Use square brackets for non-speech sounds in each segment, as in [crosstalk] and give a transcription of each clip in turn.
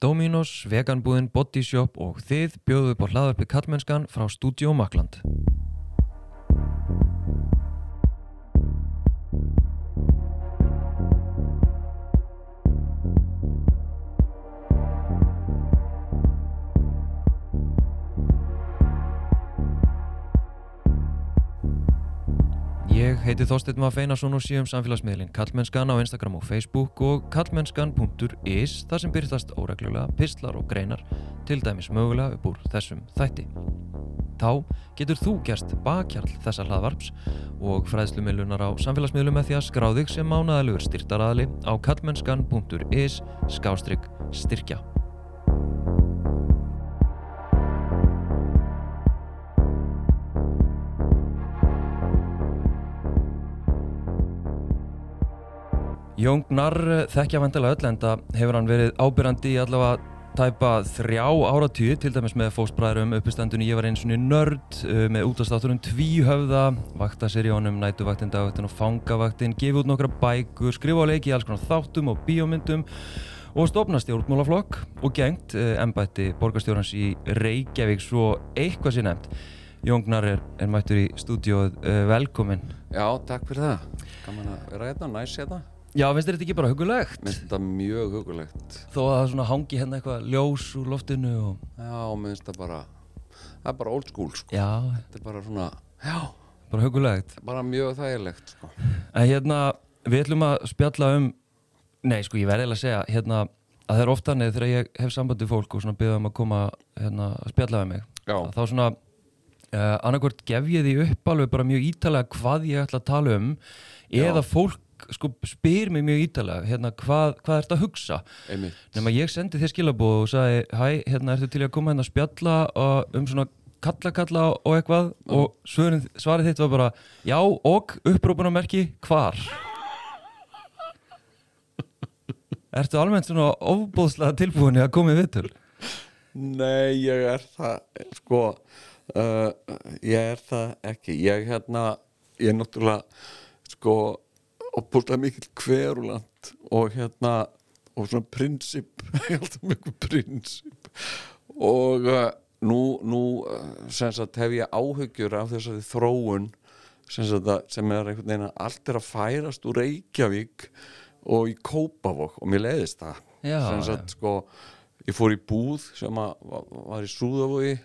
Dominos, veganbúðin, Bodyshop og þið bjóðu upp á hlaðarpi Kallmennskan frá Studio Makland. Heiti Þorsteinn Maður Feinarsson og séum samfélagsmiðlinn Kallmennskan á Instagram og Facebook og kallmennskan.is þar sem byrjast óreglulega pistlar og greinar til dæmis mögulega upp úr þessum þætti. Þá getur þú gerst bakkjarl þessa hlaðvarps og fræðslumiðlunar á samfélagsmiðlum með því að skrá þig sem mánaðalugur styrtaraðli á kallmennskan.is skástrygg styrkja. Jón Gnarr þekkja vantilega öll en það hefur hann verið ábyrrandi í allavega tæpa þrjá áratíu til dæmis með fósbræðurum uppistandunni ég var eins og nörd uh, með útastátturum tvíhöfða vaktaseríónum, nætuvaktin, dagvaktin og fangavaktin gefa út nokkra bækur, skrifa á leiki alls konar þáttum og bíómyndum og stopna stjórnmálaflokk og gengt uh, embætti borgarstjórnans í Reykjavík svo eitthvað sé nefnt Jón Gnarr er, er mættur í stúdíóð uh, velkomin Já, takk fyrir það. Gaman að vera hérna, næs hérna. Já, finnst þér þetta ekki bara hugulegt? Mér finnst þetta mjög hugulegt. Þó að það hangi hérna eitthvað ljós úr loftinu og... Já, mér finnst þetta bara, það er bara old school, sko. Já, Þetta er bara svona, já, bara hugulegt. bara mjög þægilegt, sko. En hérna, við ætlum að spjalla um... Nei, sko, ég verði eiginlega að segja, hérna, að það er ofta neð þegar ég hef samband við fólk og svona byrða um að koma, hérna, að spjalla við mig. Já. Að Þá svona, uh, annarkvort gef ég því upp alveg bara mjög ítalega hvað ég ætla að tala um, Já. eða fólk, sko, spyr mig mjög ítalega, hérna, hvað, hvað ert að hugsa? Nefn ég sendi þér skilabóð og sagði Hæ, hérna ertu til að koma hérna að spjalla um svona kalla-kalla og eitthvað og svörin, svarið þitt var bara Já og upprópunamerki hvar [laughs] Ertu almennt svona ofbóðslega tilbúin í að koma í viðtöl? Nei, ég er það, sko, uh, ég er það ekki. Ég hérna, ég er náttúrulega, sko, opbúrslega mikil hveruland og hérna, og svona prinsip, [laughs] prinsip. Og uh, nú, nú, sem sagt, hef ég áhyggjur af þessari þróun, sem sagt, sem er einhvern veginn að allt er að færast úr Reykjavík og í Kópavog og mér leiðist það. Já, sem sagt, sko, ég fór í búð sem að, var, í Súðavogi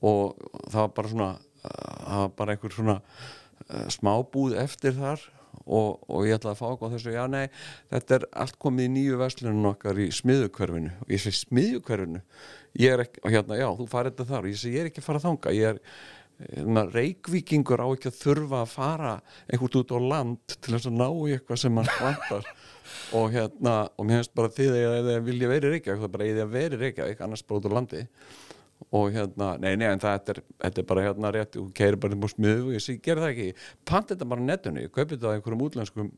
og það var bara svona uh, það var bara einhver svona smábúð eftir þar og, og ég ætlaði að fá okkur þessu. Já nei, þetta er allt komið í nýju verslunum okkar í smiðukverfinu og ég segi smiðukverfinu ég ekki, og hérna, já, þú farið þetta þar. Og ég segi, ég er ekki að fara þanga ég er, hérna, reykvíkingur á ekki að þurfa að fara einhvert út á land til að ná eitthvað sem hann vantar. [laughs] Og hérna, og mér finnst bara þið að þið vilja verið er bara eða að verið Reykjavík annars bara út á landi og hérna, nei, nei, en það er, þetta er bara hérna rétt, þú keirir bara á smiðu og ég gera það ekki, pant þetta bara netinu ég kaupi þetta á einhverjum útlenskum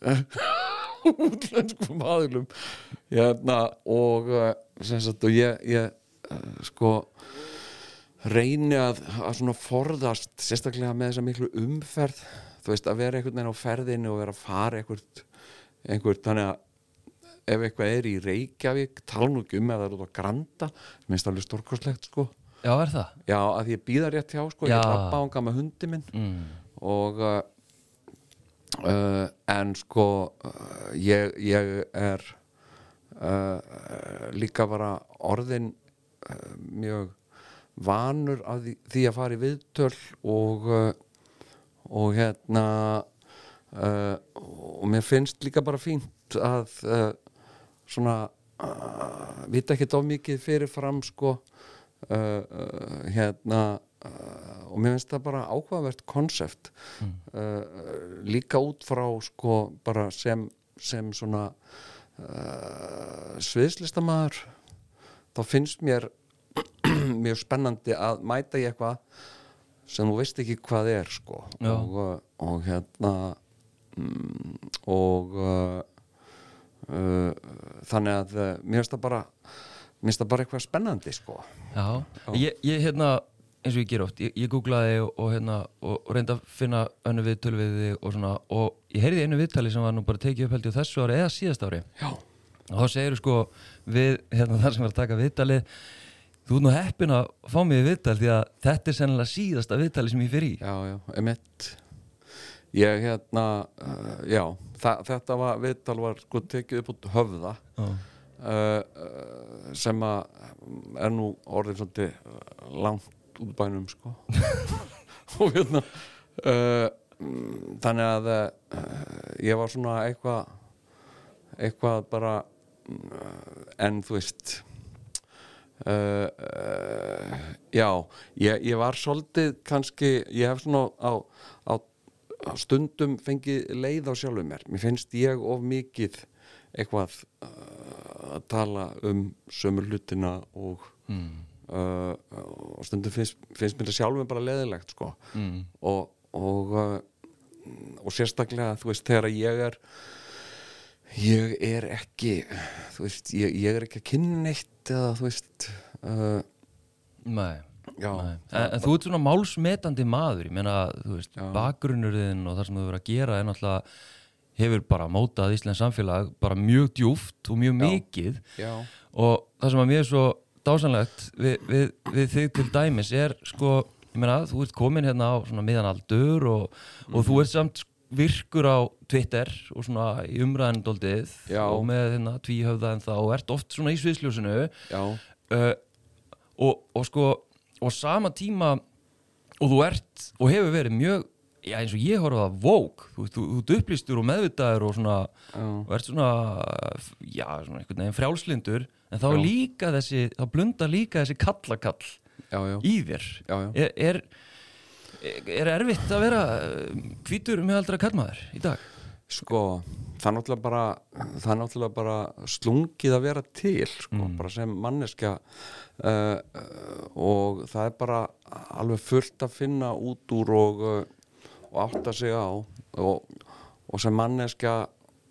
[laughs] útlenskum aðilum. Hérna, og uh, sem sagt, og ég, ég uh, sko reyni að, að svona forðast sérstaklega með þessa miklu umferð þú veist, að vera einhvern veginn á ferðinu og vera að fara einhvert, einhvert þannig að ef eitthvað er í Reykjavík tala nú ekki um eða er út á Granda minnst alveg stórkoslegt sko Já, er það? já, að ég býða rétt hjá sko Já. ég lappa ánga með hundi minn Mm. og uh, uh, en sko uh, ég, ég er uh, líka bara orðin uh, mjög vanur að því, því að fara í viðtöl og uh, og hérna og mér finnst líka bara fínt að svona uh, vita ekki of mikið fyrirfram sko. Uh, hérna og mér finnst það bara áhugavert konsept. Uh, líka út frá sko bara sem, sem svona sviðslistamæður þá finnst mér [clears throat] mjög spennandi að mæta í eitthvað sem þú veist ekki hvað er sko. Og, og hérna mm, og þannig að uh, mér finnst það bara mér finnst það bara eitthvað spennandi sko. Já, Ég, ég hérna eins og ég ger oft, ég, ég googlaði og, og, hérna, og, og reyndi að finna önnu viðtölu við þig og svona og ég heyrði í einu viðtali sem var nú bara tekið upp held ég á þessu ári eða síðast ári. Já, og þá segir sko við hérna þar sem var að taka viðtalið þú ert nú heppin að fá mig í viðtal því að þetta er sennilega síðasta viðtali sem ég fyrir í. Já, já, emitt ég hérna uh, já, þetta var viðtal var sko tekið upp út höfða uh, uh, sem að er nú orðið svolítið uh, langt út bænum sko. [laughs] Og hérna uh, mm, þannig að ég var svona eitthvað eitthvað bara uh, en þú veist uh, uh, já ég, ég var svolítið kannski ég hef svona á, á stundum fengið leið á sjálfum mér mér finnst ég of mikið eitthvað uh, að tala um sömur hlutina og mm. uh, og stundum finnst, finnst mér það sjálfum bara leðilegt sko Mm. og og, uh, og sérstaklega þú veist þegar ég er ég er ekki þú veist, ég, ég er ekki að kynna neitt eða þú veist uh, Nei, já, nei. En, en þú ert svona málsmetandi maður ég meina, þú veist, Já. bakgrunnurðin og það sem þú verður að gera er náttúrulega hefur bara mótað Íslands samfélag bara mjög djúft og mjög Já. mikið já, og það sem að mér er svo dásanlegt við, við, við þig til dæmis er sko, ég meina, þú ert komin hérna á svona miðan aldur og, og þú ert samt virkur á Twitter og svona í Já. og með hérna tvíhöfða en það og ert oft svona í sviðsljósinu já, uh, og, og sko og sama tíma og þú ert og hefur verið mjög já, eins og ég horfði að vók þú, þú, þú upplýstur og meðvitaður og svona já, og ert svona já, svona einhvern veginn frjálslindur en þá Já. líka þessi, þá blundar líka þessi kallakall já, já, í þér já, já. er, er, er erfitt að vera hvítur með aldra kallmaður í dag sko það er náttúrulega bara það er náttúrulega bara slungið að vera til sko, Mm. bara sem manneskja uh, og það er bara alveg fullt að finna út úr og, uh, og átta sig á. Og, og sem manneskja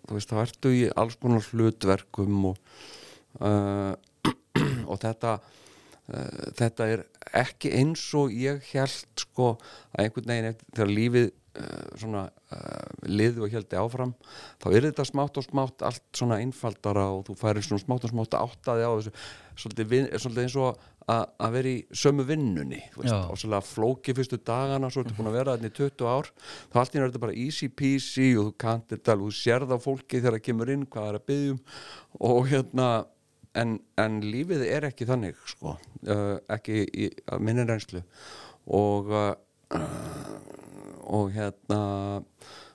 þú veist, þá ertu í alls konar hlutverkum og uh, [clears throat] og þetta uh, þetta er ekki eins og ég held sko að einhvern veginn þegar lífið svona liði og heldi áfram þá er þetta smátt og smátt allt svona einfaldara og þú færir svona smátt og smátt áttaði á þessu. Svolítið, vin, svolítið eins og að, að vera í sömu vinnunni og svolítið flóki fyrstu dagana svo ertu búin að vera þarna í 20 ár þá allt í einu er þetta bara easy peasy og þú kannt þetta alveg, þú sérð á fólki þegar það kemur inn hvað það er að byggjum og hérna en, en lífið er ekki þannig sko, uh, ekki í að minni reynslu. Og uh, og hérna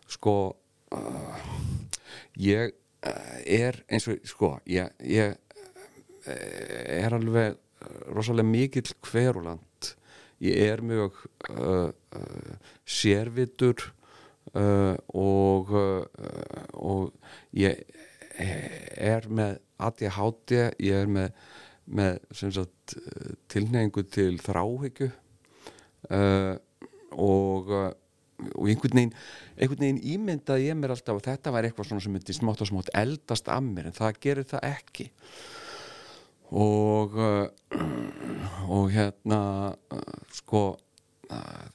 sko uh, ég uh, er eins og sko ég, ég uh, er alveg rosalega mikill hveruland ég er mjög uh, uh, sérvitur uh, og og ég er með ADHD ég er með, með tilneyingu til þráhyggju uh, og uh, og einhvern veginn, einhvern veginn ímyndaði ég mér alltaf að þetta væri eitthvað svona sem myndi smátt og smátt eldast af mér en það gerir það ekki og uh, og hérna uh, sko uh,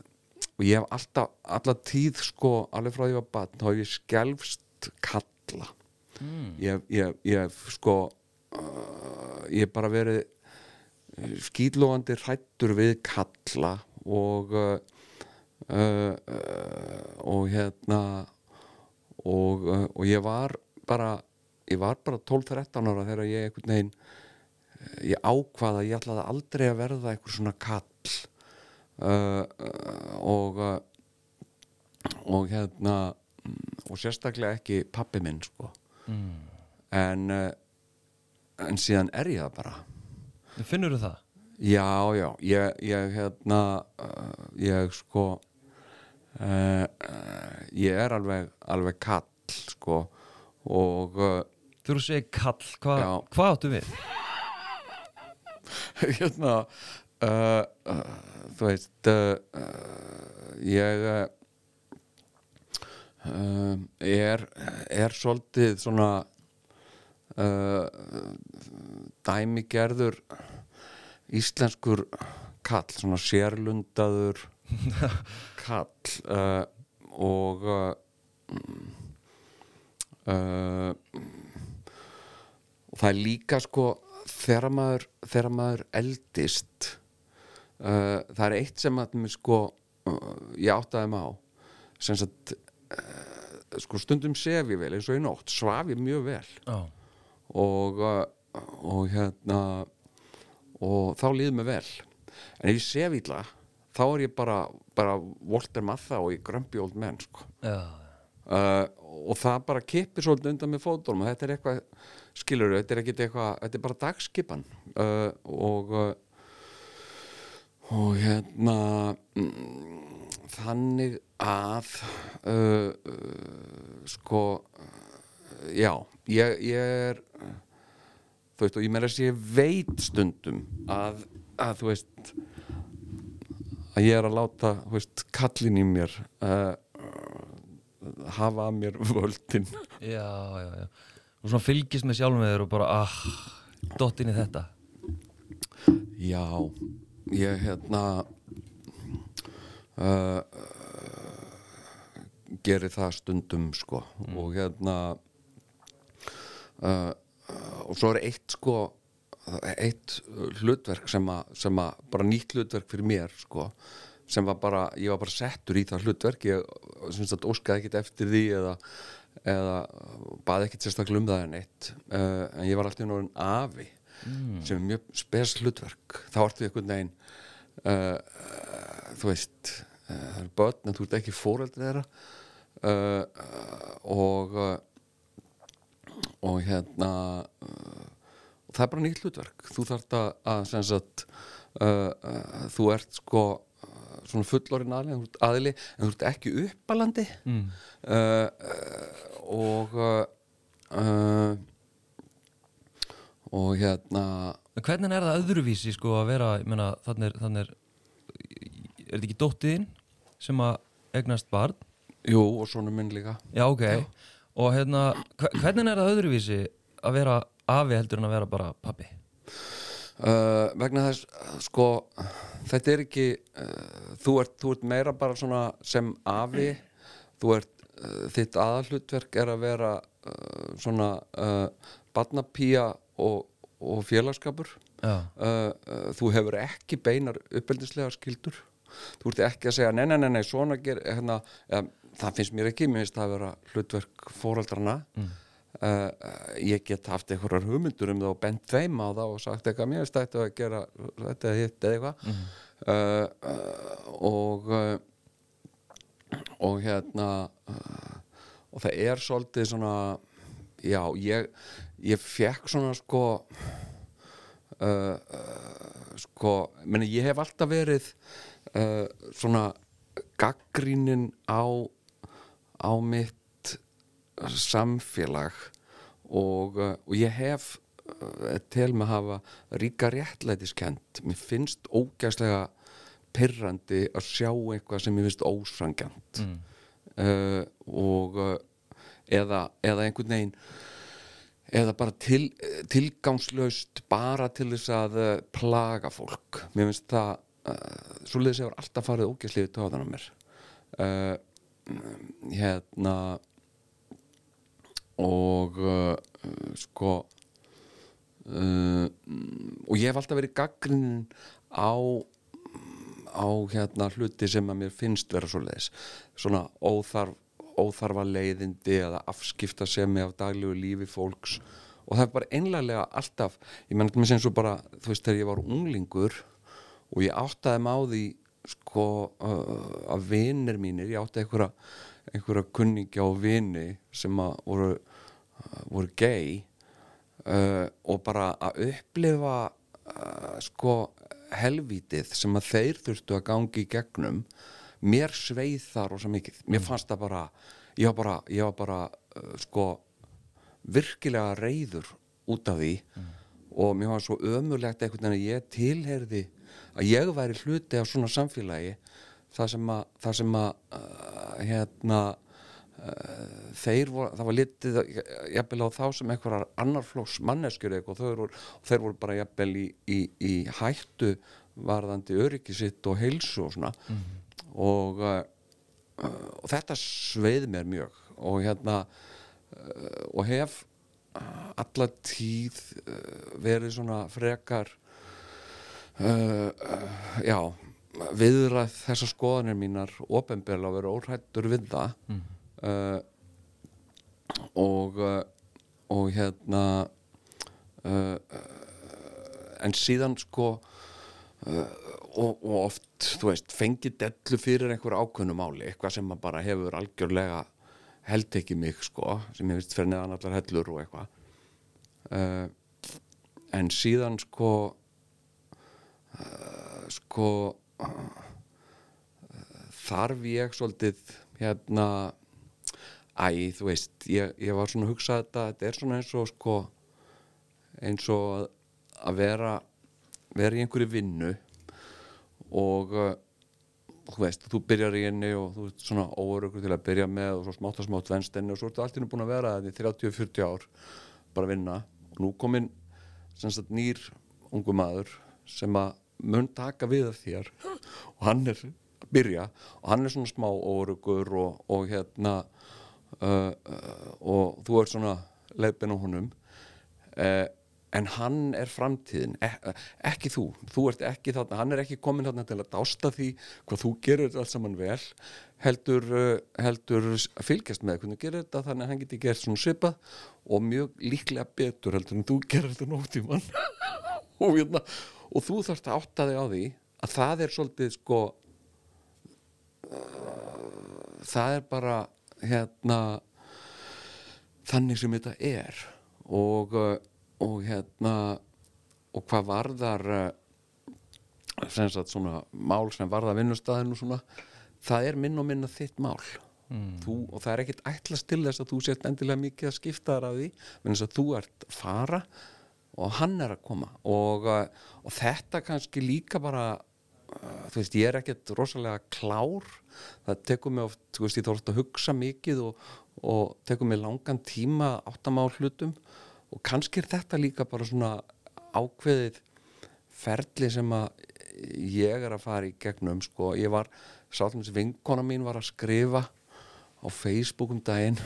og ég hef alltaf alla tíð sko, alveg frá því að ég var barn þá hef ég skelfst kalla mm. ég, ég, ég hef sko ég hef bara verið skýtlóandi hrættur við kalla og uh, uh, og hérna og, uh, og ég var bara ég var bara 12-13 ára þegar ég einhvern veginn eh, ég ákvaða, ég ætlaði aldrei að verða einhver svona kall uh, og og hérna og sérstaklega ekki pappi minn sko Mm. en en síðan er ég það bara finnur þú það? já, já, ég, ég hérna ég sko uh, ég er alveg alveg kall sko og uh, þú segir kall, hva, hvað áttu við? [laughs] hérna uh, þú veist ég er er svolítið svona dæmigerður íslenskur kall svona sérlundaður kall uh, og uh, uh, og það er líka sko þegar maður, þegar maður eldist uh, það er eitt sem að mér sko ég áttaði mig á. Sem sagt sko stundum sef ég vel eins og í nótt svaf ég mjög vel. Já, og, og hérna og þá líður mér vel. En ef ég sef illa þá er ég bara, bara Walter Matthau og ég grömpi old man sko. uh, og það bara kippir svolítið undan með fótunum. Og þetta er eitthvað skilur þetta er ekkit eitthvað, þetta er bara dagskipan. Uh, og uh, og hérna mm, þannig að uh, uh, sko já, ég, ég er þú veist og ég meira að sé veit stundum að, að þú veist að ég er að láta veist, kallin í mér uh, hafa að mér [laughs] völdin já, já, já. Og svona fylgist með sjálfum með þér og bara, ah, dott inn í þetta. já, ég hérna uh, geri það stundum sko og hérna uh, og svo er eitt sko eitt hlutverk sem að, sem að bara nýtt hlutverk fyrir mér sko sem var bara, ég var bara settur í það hlutverk. Ég syns að óskaði ekkit eftir því eða, eða baði ekkit sérstaklega um það en eitt. Uh, en ég var alltaf náttúrulega afi sem er mjög spes hlutverk. Þá ertu einhvern veginn uh, þú veist uh, það er börn en þú ert ekki fóreldri þeirra. Uh, og og hérna uh, og það er bara nýtt hlutverk þú þarft að, að uh, uh, þú ert sko uh, svona fullorinn aðli, en þú ert ekki uppalandi mm. uh, uh, og uh, og hérna Hvernig er það öðruvísi sko að vera, meina, þannig er, þannig er, er þetta ekki dóttiðin sem að egnast barn? jú og svona minn líka Já, ok. Og hérna, hve- hvernig er það öðruvísi að vera afi heldur en að vera bara pappi? uh, vegna þess sko þetta er ekki uh, þú, ert, þú ert meira bara svona sem afi. Þú ert, uh, þitt aðalhlutverk er að vera svona barnapía og, og félagskapur þú hefur ekki beinar uppeldislega skildur þú ert ekki að segja nei, nei, nei, nei svona ger hérna, ja, það finnst mér ekki, mér finnst það að vera hlutverk fóraldrana mm. Ég get haft einhverjar hugmyndur um það og bent þeim á það og sagt eitthvað mér finnst þetta að gera þetta hitt eða eitthvað mm. uh, uh, og uh, og hérna uh, og það er svolítið svona já, ég ég fekk svona sko uh, uh, sko, meni, ég hef alltaf verið uh, svona gaggrínin á á mitt samfélag og, uh, og ég hef uh, til með að hafa ríka réttlætiskend mér finnst ógæslega pirrandi að sjá eitthvað sem mér finnst ósangjant mm. uh, og eða, eða einhvern veginn eða bara til, tilgangslaust bara til þess að plaga fólk. Mér finnst það uh, svoleiðis hefur alltaf farið ógæslið tóðan á mér. Uh, hérna og uh, sko uh, og ég hef alltaf verið gaggrinn á á hérna hluti sem að mér finnst vera svoleiðis. Svona óþarf óþarfa leiðindi eða afskipta semi af daglegu lífi fólks. Og það er bara einlega alltaf ég menn þetta með sem svo bara þú veist þegar ég var unglingur og ég áttaði á því sko uh, að vinir mínir ég áttaði einhverja, einhverja kunningja og vini sem að voru, voru gay uh, og bara að upplifa uh, sko helvítið sem að þeir þurftu að gangi í gegnum mér sveið það rosa mikið. Mér fannst það bara ég var bara, ég var bara uh, sko virkilega reyður út af því. Og mér var svo ömurlegt einhvern veginn að ég tilherði að ég væri hluti af svona samfélagi það sem að, það sem að uh, hérna þeir voru, það var litið jafnvel á þá sem einhverjar annarflóks manneskjur eitthvað og og þeir voru bara jafnvel í, í, í hættu varðandi öryggi sitt og heilsu og svona. Og, uh, og þetta sveið mér mjög. Og hérna uh, og hef alla tíð uh, verið svona frekar já viðræð þessar skoðanir mínar ofinbjörlega og verið óhrættur við það. Mm. Uh, og uh, og hérna uh, en síðan sko og, og oft, þú veist, fengið dellu fyrir einhver ákveðnu máli, eitthvað sem maður bara hefur algjörlega held ekki mig sko, sem ég vist fyrir neðan allar hellur og eitthvað. En síðan sko sko þarf ég svolítið hérna æ, þú veist, ég, ég var svona að hugsa þetta, þetta er svona eins og sko eins og að, að vera vera í einhverju vinnu og uh, þú veist, þú byrjar í henni og þú ert svona óörökur til að byrja með og svo smátt og smátt venst henni og svo ertu henni búin að vera þetta í 30-40 ár bara að vinna. Og nú kominn nýr ungu maður sem að mun taka við þér og hann er að byrja og hann er svona smá óörökur og, og hérna uh, uh, og þú ert svona leiðbinn á honum. Uh, en hann er framtíðin. E ekki þú, þú ert ekki þarna. Hann er ekki komin þarna til að dásta því hvað þú gerir allt saman vel. Heldur, heldur fylgjast með hvernig þú gerir þetta þannig að hann geti gert svona svipað og mjög líklega betur heldur en þú gerir þetta nótt í mann [laughs] og, hérna, og þú þarfst að átta þig á því að það er svolítið sko það er bara hérna þannig sem þetta er. Og, uh, og hérna og hvað varðar uh, sem sagt svona mál sem varðar vinnustæðinu svona það er minn og minna þitt mál. Mm. þú, og það er ekkit ætlast til þess að þú sért endilega mikið að skipta þar af því menn þess að þú ert að fara og hann er að koma. Og, uh, og þetta kannski líka bara þú veist, ég er ekkert rosalega klár. Það tekur mig oft, þú veist, ég þarf að hugsa mikið og, og tekur mig langan tíma áttamál hlutum. Og kannski er þetta líka bara svona ákveðið ferli sem að ég er að fara í gegnum sko, ég var, þessi vinkona mín var að skrifa á Facebook um daginn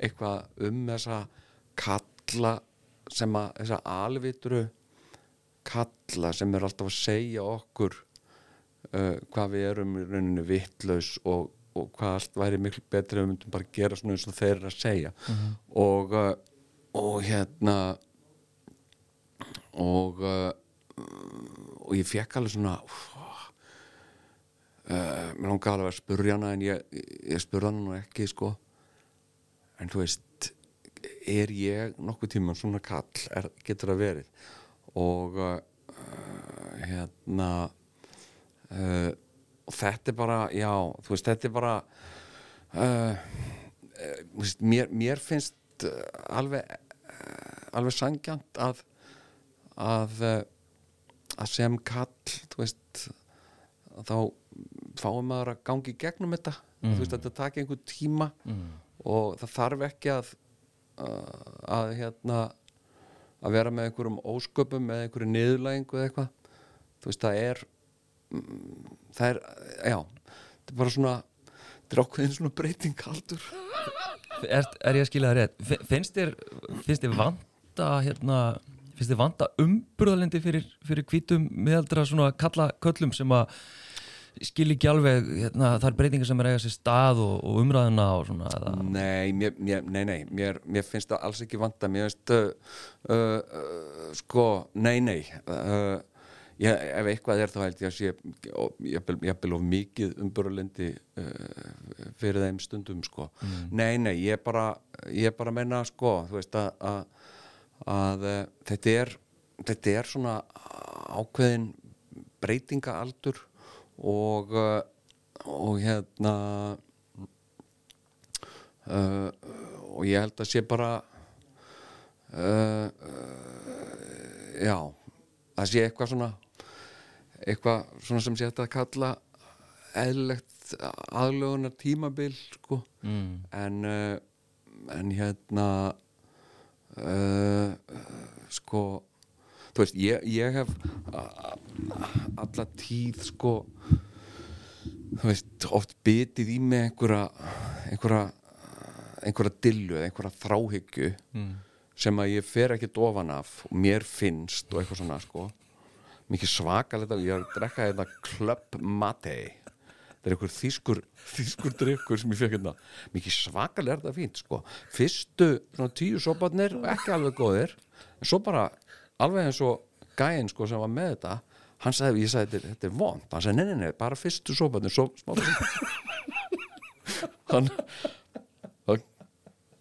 eitthvað um þessa kalla sem að þessa alvitru kalla sem er alltaf að segja okkur uh, hvað við erum í rauninu vittlaus og, og hvað allt væri miklu betri við myndum bara gera svona eins og þeir eru að segja. Og, uh, og hérna og uh, og ég fekk alveg svona uh, mér langaði alveg að spurja hana en ég, ég spurði hana nú ekki sko. En þú veist er ég nokkuð tíma svona kall? Er, getur það verið og uh, hérna uh, og þetta er bara já, þú veist, þetta er bara uh, veist, mér, mér finnst alveg alveg sangjant að að að sem kall þú veist þá fáum maður að gangi gegnum þetta þú veist þetta taki einhver tíma Mm. og það þarf ekki að að, að hérna að vera með einhverjum ósköpum eða einhverju niðurlægingu eða eitthvað þú veist það er mm, það er, já þetta er bara svona þetta er ákveðin svona breyting aldur Er, er ég að skilja það rétt? Fi- Finnst þér, finnst þér vanta hérna, finnst þér vanta umburðalindi fyrir, fyrir hvítum miðaldra svona kalla köllum sem að skilja ekki alveg hérna, þar breytingar sem er eiga sér stað og, og umræðuna og svona eða, Nei, mér, mér, nei, nei mér, mér finnst það alls ekki vanta. Mér finnst uh, uh, uh, sko, nei, nei uh, ég, ef eitthvað er þá held ég að sé jafnvel of mikið umbörulindi uh, fyrir þeim stundum sko. nei, nei, ég bara ég bara menna sko þú veist að, að, að uh, þetta er þetta er svona ákveðin breytingaaldur og uh, og hérna uh, og ég held að sé bara uh, já það sé eitthvað svona eitthvað svona sem sé hægt að kalla eðlilegt aðlögunar tímabil sko. Mm, en en hérna uh, uh, sko þú veist, ég, ég hef alla tíð sko þú veist, oft bitið í mig einhverja einhverja einhverja dillu eða einhverja þráhyggju mm, sem að ég fer ekki ofan af og mér finnst og eitthvað svona sko. Mikið svakalegt að ég er að drekka þetta Club Mate. Þetta er einhver þýskur þýskur drikkur sem ég fekk hérna. Mikið svakalega er þetta fínt sko. Fyrstu svona tíu soparnir ekki alveg góðir. En svo bara alveg eins og gæinn sko sem var með þetta hann sagði, ég sagði þetta, þetta er vond hann sagði, nei, nei, nei, bara fyrstu soparnir svo smá hann hann,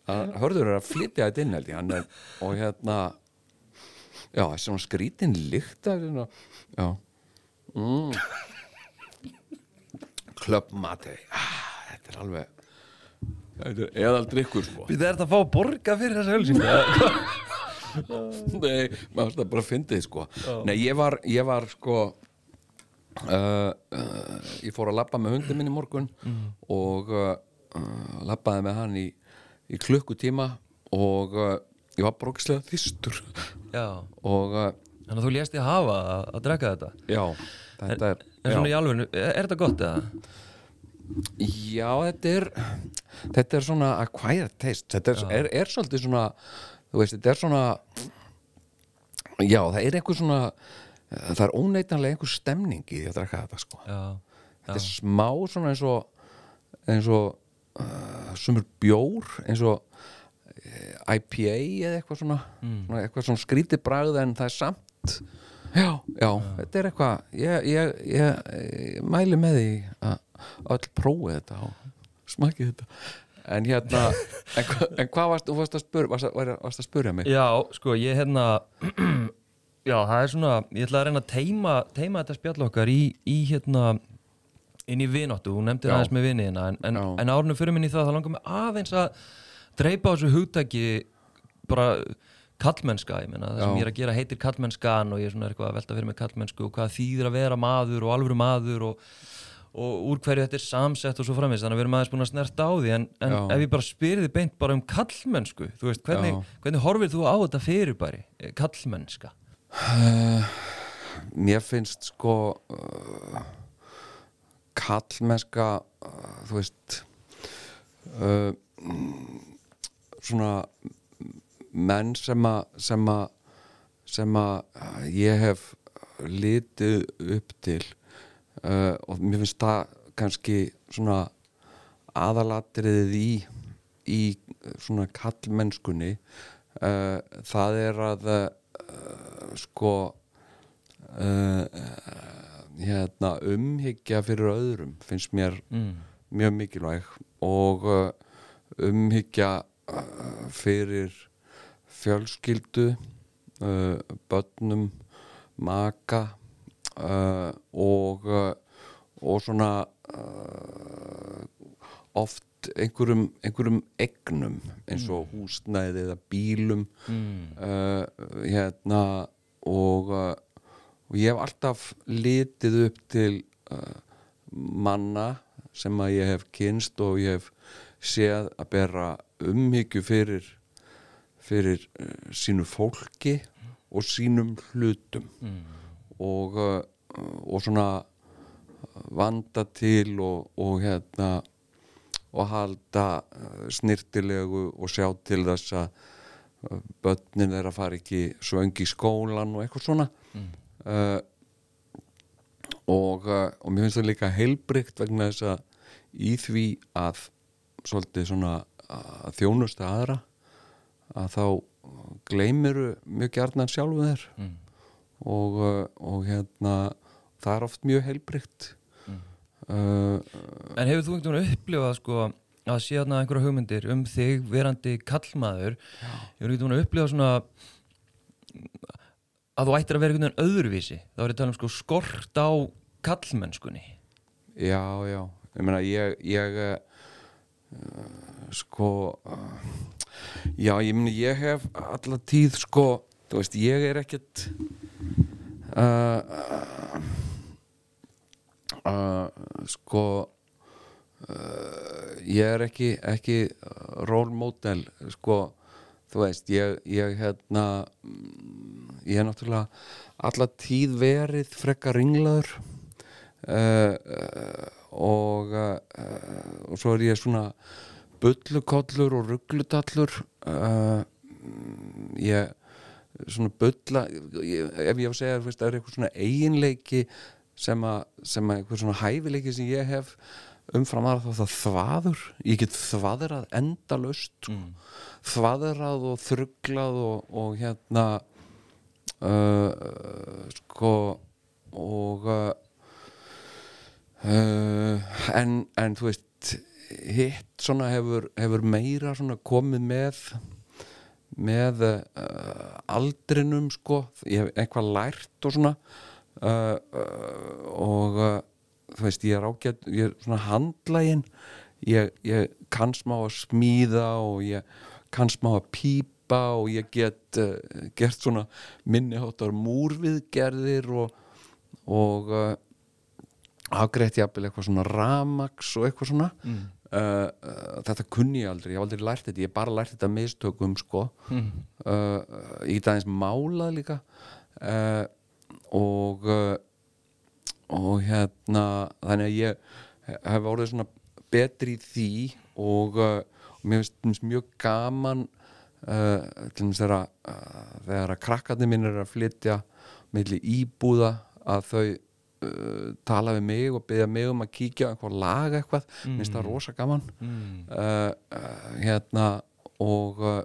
hann hörður að flytja þetta inn held ég. Hann er, og hérna já, þessi svona skrítin lykt af hérna, já. Mm. Club Mate. Ah, þetta er alveg þetta er eðaldrykkur sko. Við erum að fá að borga fyrir þessa ölsingu [laughs] Nei, maður það bara fyndið sko. Nei, ég var, ég var sko uh, uh, Ég fór að labba með hundin minn í morgun og uh, uh, labbaði með hann í, í klukkutíma og uh, ég var brókslega þýstur Já, og uh, þannig að þú lést ég hafa að, að drekka þetta? Já, þetta er En svona í já, alveg, er, er þetta gott eða? já, þetta er þetta er svona acquired taste. Þetta er, er, er svolítið svona þú veist, þetta er svona já, það er einhver svona það er óneitanlega einhver stemning í að drekka þetta sko. Já, þetta er smá svona eins og eins og uh, sumur bjór eins og uh, IPA eða eitthvað svona, svona eitthvað svona skrítið bragð en það er samt. Já, já, þetta er eitthvað ég, ég, ég, ég mæli með því að öll prófi þetta og smakið þetta en hérna, [laughs] en, en hvað varst þú varst að spyrja, varst varst að spyrja mig Já, sko, ég hérna [clears throat] Já, það er svona Ég ætla að reyna að teima, teima þetta spjall okkar í, í hérna inn í vináttu, hún nefndi Já. aðeins með viniðina en, en, en árunum fyrir minni það, það langar mig aðeins að dreipa á þessu hugtaki bara kallmennska, ég meina það sem Já. ég er að gera heitir kallmennskan og ég er svona eitthvað að velta fyrir mig kallmennsku og hvað þýðir að vera maður og alvöru maður og, og úr hverju þetta er samsett og svo framins, þannig að við erum aðeins búin að snerta á því. En, en ef ég bara spyrir þið beint bara um kallmennsku, þú veist, hvernig, hvernig horfir þú á þetta fyrirbæri, eh, kallmennska? mér finnst sko uh, kallmennska uh, þú veist uh, svona menn sem að sem að uh, ég hef litið upp til uh, og mér finnst það kannski svona aðalatriðið í í svona kallmennskunni uh, það er að uh, sko hérna umhyggja fyrir öðrum finnst mér Mm. mjög mikilvæg og umhyggja fyrir fjölskyldu uh, börnum maka uh, og uh, og svona uh, oft einhverjum, einhverjum egnum eins og húsnæði eða bílum. Mm. hérna og, og ég hef alltaf litið upp til manna sem að ég hef kynst og ég hef séð að bera umhyggju fyrir fyrir sínu fólki og sínum hlutum og, uh, og svona vanda til og, og hérna og halda uh, snirtilegu og sjá til þess að uh, börnin að fara ekki svöng í skólan og eitthvað svona. Uh, og, og mér finnst það líka heilbrygt vegna þess að í því að svolítið svona að þjónusta aðra að þá gleymir mjög gjarnan sjálfu þér. Mm. Og, uh, og hérna það er oft mjög heilbrygt uh, En hefur þú einhvern veginn upplifað sko að sé þarna einhverja hugmyndir um þig verandi kallmaður? Hefur einhvern veginn upplifað svona að þú ættir að vera einhvern veginn öðruvísi? Þá er ég að tala um sko skort á kallmennskunni. Já, já, ég meina ég, ég uh, sko uh, já, ég meina ég hef alla tíð sko, þú veist, ég er ekkert uh, uh, sko uh, ég er ekki ekki rólmódel sko, þú veist, ég, ég hérna mm, ég er náttúrulega alla tíð verið frekka ringlaður uh, uh, og uh, og svo er ég svona bullukollur og rugglutallur uh, mm, ég svona bulla ég, ef ég á að segja, veist, það er eitthvað svona eiginleiki sem að, sem að eitthvað svona hæfileiki sem ég hef umfram aðra þá það þvaður ég get þvaðrað endalaust sko. þvaðrað og þrugglað og, og hérna uh, sko og uh, uh, en, en þú veist hitt svona hefur, hefur meira svona komið með með uh, aldrinum sko, ég hef eitthvað lært og svona. Uh, uh, og þú veist, ég er ágætt ég er svona handlægin ég, ég kann smá að smíða og ég kann smá að pípa og ég get gert svona minniháttar múrviðgerðir og og afgreitt jafnvel eitthvað svona ramax og eitthvað svona. Mm. Uh, uh, þetta kunni ég aldrei, ég hef aldrei lært þetta ég hef bara lært þetta mistökum sko mm. ég get aðeins málað líka uh, og uh, og hérna þannig að ég hef orðið svona betri í því og, uh, og mér finnst mjög gaman uh, þegar að, uh, krakkarnir minn er að flytja milli íbúða að þau uh, tala við mig og byggja mig um að kíkja á einhver lag eitthvað, mm. minnst það rosa gaman. Mm. uh, uh, hérna og uh,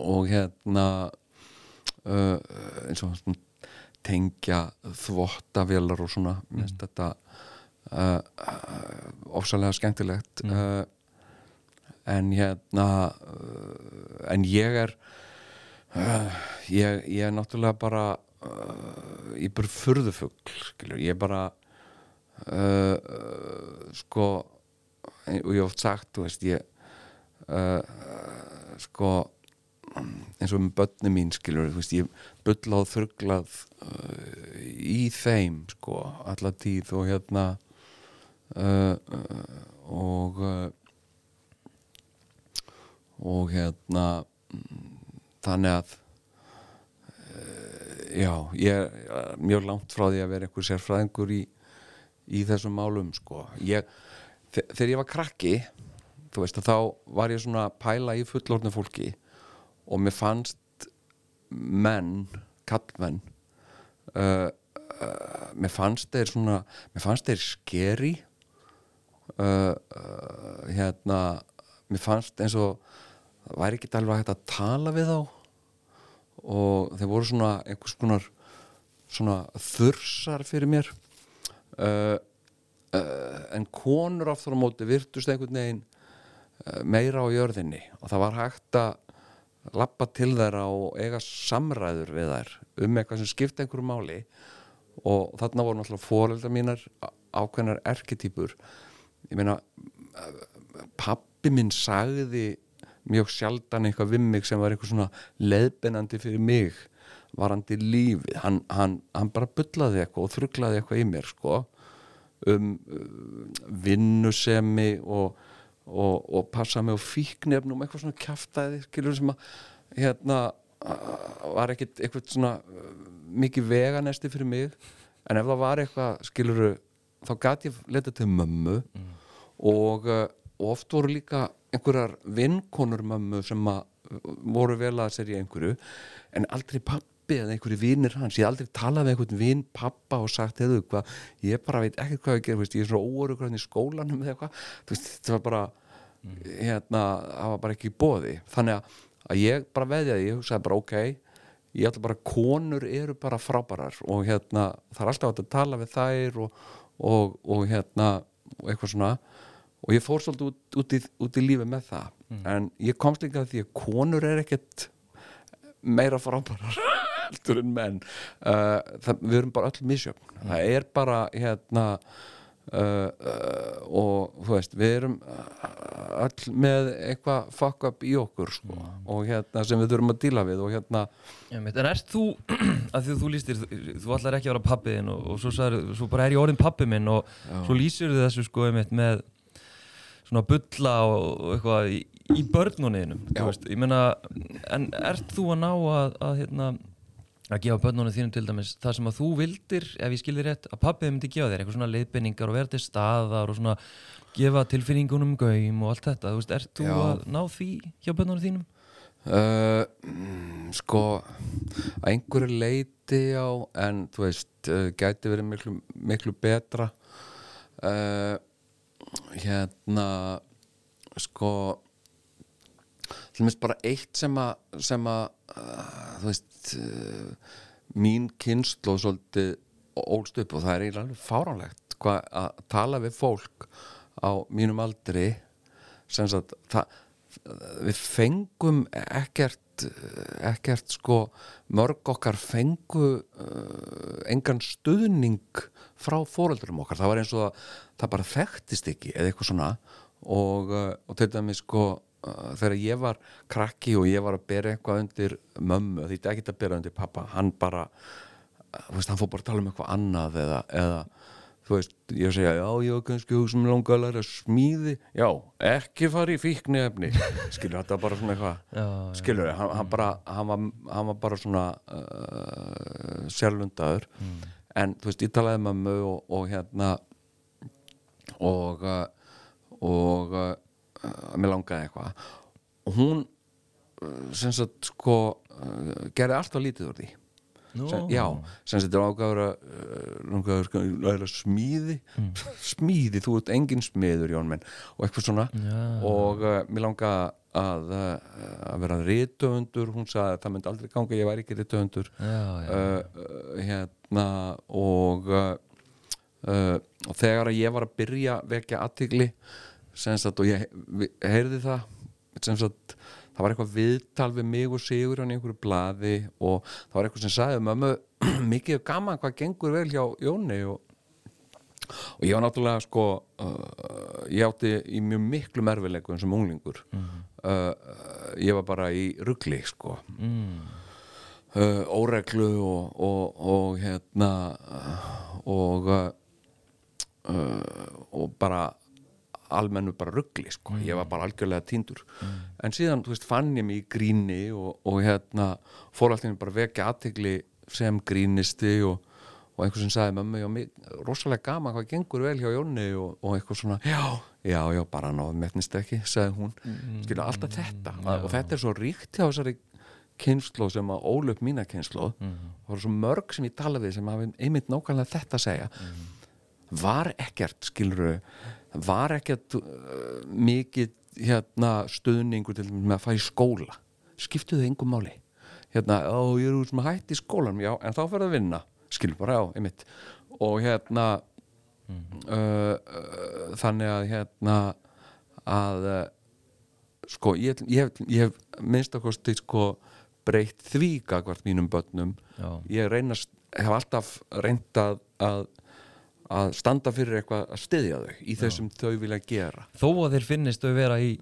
og hérna uh, eins og svona tengja þvottavélar og svona. Minnst þetta uh, ofsalega skemmtilegt. Uh, en hérna en ég er ég, ég er náttúrulega bara uh, ég er bara furðufugl ég er bara uh, uh, sko og ég hef oft sagt, veist ég uh, uh, sko eins og með börni mín skilur, veist, ég bullað þurglað í þeim sko, alla tíð og hérna og og hérna mm, þannig að já, ég er mjög langt frá því að vera einhver sérfræðingur í, í þessum málum sko, ég þe- þegar ég var krakki þú veist að þá var ég svona pæla í fullorðnu fólki og mér fannst menn, kallmenn uh, uh, mér fannst þeir svona mér fannst þeir skeri uh, uh, hérna mér fannst eins og væri ekki alveg hægt að tala við þá og þeir voru svona einhvers konar svona þursar fyrir mér. Uh, uh, en konur aftur á móti virtust einhvern veginn uh, meira á jörðinni og það var hægt að lappa til þeirra og eiga samræður við þær um eitthvað sem skipta einhverju máli. Og þarna voru náttúrulega fóreldar mínar ákveðnar erketýpur ég meina pappi minn sagði mjög sjaldan eitthvað við mig sem var eitthvað svona leðbennandi fyrir mig varandi lífið. Hann, hann, hann bara bullaði eitthvað og þruglaði eitthvað í mér sko um uh, vinnusemi og, og, og passa mig á fíknefnum eitthvað svona skilur sem að hérna uh, var ekkit eitthvað svona uh, mikið veganesti fyrir mig. En ef það var eitthvað skiluru þá gat ég leta til mömmu og, uh, og oft voru líka einhverjar vinkonur mömmu sem uh, voru vel að sér í einhverju en aldrei pappi eða einhverju vinir hans. Ég aldrei talað við einhvern vin pappa og sagt hefðu hvað, ég bara veit ekkert hvað ég ger veist, ég er svo óorugur hann í skólanum eða eitthvað, þetta var bara hérna, það var bara ekki bóði þannig að, ég bara veðjaði ég hugsaði bara ok, ég ætla bara konur eru bara frábærar og hérna það er alltaf hægt að tala við þær og, og, og hérna eitthvað svona og ég fór svolítið út, út, í, út í lífi með það. En ég komst líka að því að konur er ekkert meira frábærar [laughs] heldur en menn. Uh, það, við erum bara öll misjöfn. Það er bara hérna uh, uh, og þú veist við erum uh, öll með eitthvað fuck up í okkur sko, og hérna sem við þurfum að díla við og hérna Einmitt, En ert þú, [clears throat] að því að þú lístir þú, þú ætlar ekki að vera pappiðin og, og svo, svo bara er ég orðin pappi minn og svo lýsir þið þessu sko einmitt með svona bulla og, eitthvað í, í börnunniðinum ég meina, en ert þú að ná að, að hérna að gefa börnunum þínum til dæmis það sem að þú vildir, ef ég skilði rétt, að pappið myndi gefa þér, eitthvað svona leiðbendingar og vera til staðar og svona gefa tilfinningunum gaum og allt þetta, þú veist, ert þú Já. að ná því hjá börnunum þínum? Uh, mm, sko að einhverju leiti á en þú veist uh, gæti verið miklu, miklu betra uh, hérna sko til minnst bara eitt sem að sem að uh, þú veist uh, mín kynslu svolítið ólst upp og það er eiginlega fáránlegt hvað að tala við fólk á mínum aldri sem sagt það við fengum ekkert ekkert sko mörg okkar fengu uh, engan stuðning frá fóröldurum okkar, það var eins og það, það bara þekktist ekki eða eitthvað svona. Og, uh, og til dæmis sko þegar ég var krakki og ég var að bera eitthvað undir mömmu, því þetta ekki að bera undir pappa, hann bara veist, hann fór bara að tala um eitthvað annað eða, eða þú veist, ég segja, já, ég var kannski hugsa um langa að læra smíði. Já, ekki fara í fíkni efni [laughs] skilur, þetta var bara svona eitthvað. Skilur, hann, hann bara hann var, hann var bara svona uh, sérlundaður. En þú veist, ég talaði með mömmu og, og hérna og uh, og uh, mér langaði eitthvað. Og hún uh, sem sagt sko uh, gerði alltaf lítið úr því Sem, já, sem þetta er ágæður að læra smíði. Mm. [laughs] smíði, þú ert engin smiður Jón menn, og eitthvað svona. Já. og uh, mér langa að, uh, að vera rithöfundur. Hún sagði að það myndi aldrei ganga, ég væri ekki já, uh, hérna og uh, og þegar að ég var að byrja vekja sagt og ég heyrði það sem sagt það var eitthvað viðtal við mig og Sigur í einhverju blaði og það var eitthvað sem sagði mömmu [clears throat] mikið gaman hvað gengur vel hjá Jóni. Og, og ég var náttúrulega sko uh, ég átti í mjög miklu merfileikum sem unglingur. Uh, ég var bara í ruggli sko. Mm. uh, óreglu og, og, og hérna uh, og uh, uh, og bara almennu bara ruggli sko. ég var bara algjörlega týndur. En síðan, veist, fann ég mig í gríni og, og hérna fór alltaf bara vekja aðtegli sem grínisti og, og einhver sem sagði með mig, rosalega gaman hvað gengur vel hjá Jóni og, og eitthvað svona, já, já, já, bara náðu metnist ekki, sagði hún. Skilja alltaf þetta. Og þetta er svo ríkt hjá þessari kynslu sem að ólöp mína kynslu og það eru svo mörg sem ég tala við sem hafi einmitt nákvæmlega þetta að segja. Var ekkert skiluru var ekkert uh, mikið hérna stuðningur til með að í skóla? Skiptuðu engum máli. Hérna, ó ég er út sem að hætti í skólanum. Já, en þá fyrir að vinna, skilur bara á einmitt, og hérna uh, uh, þannig að hérna að uh, sko, ég, ég, hef- ég hef minnst að kosti sko breytt því gagvart mínum börnum. Já. ég reynast, hef alltaf reynd að, að standa fyrir eitthvað að styðja þau í þau sem þau vilja gera. Þó að þeir finnist þau vera í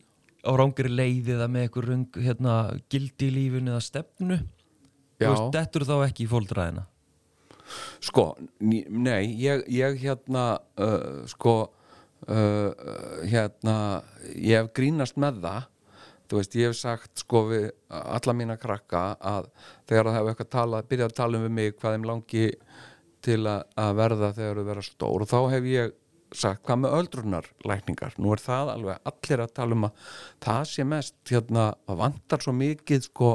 á rángri leið eða með eitthvað rung hérna, gildi í lífun eða stefnu Já. veist, dettur þá ekki í fóldræðina? Sko, nei, ég, ég hérna uh, sko uh, hérna ég hef grínast með það. Þú veist, ég hef sagt sko við alla mína krakka að þegar það hefur eitthvað talað, byrjað að tala um mig hvað þeim langi til að, að verða þegar þau vera stór. Og þá hef ég sagt hvað með öldrunarlækningar? Nú er það alveg allir að tala um að það sé mest hérna að vantar svo mikið sko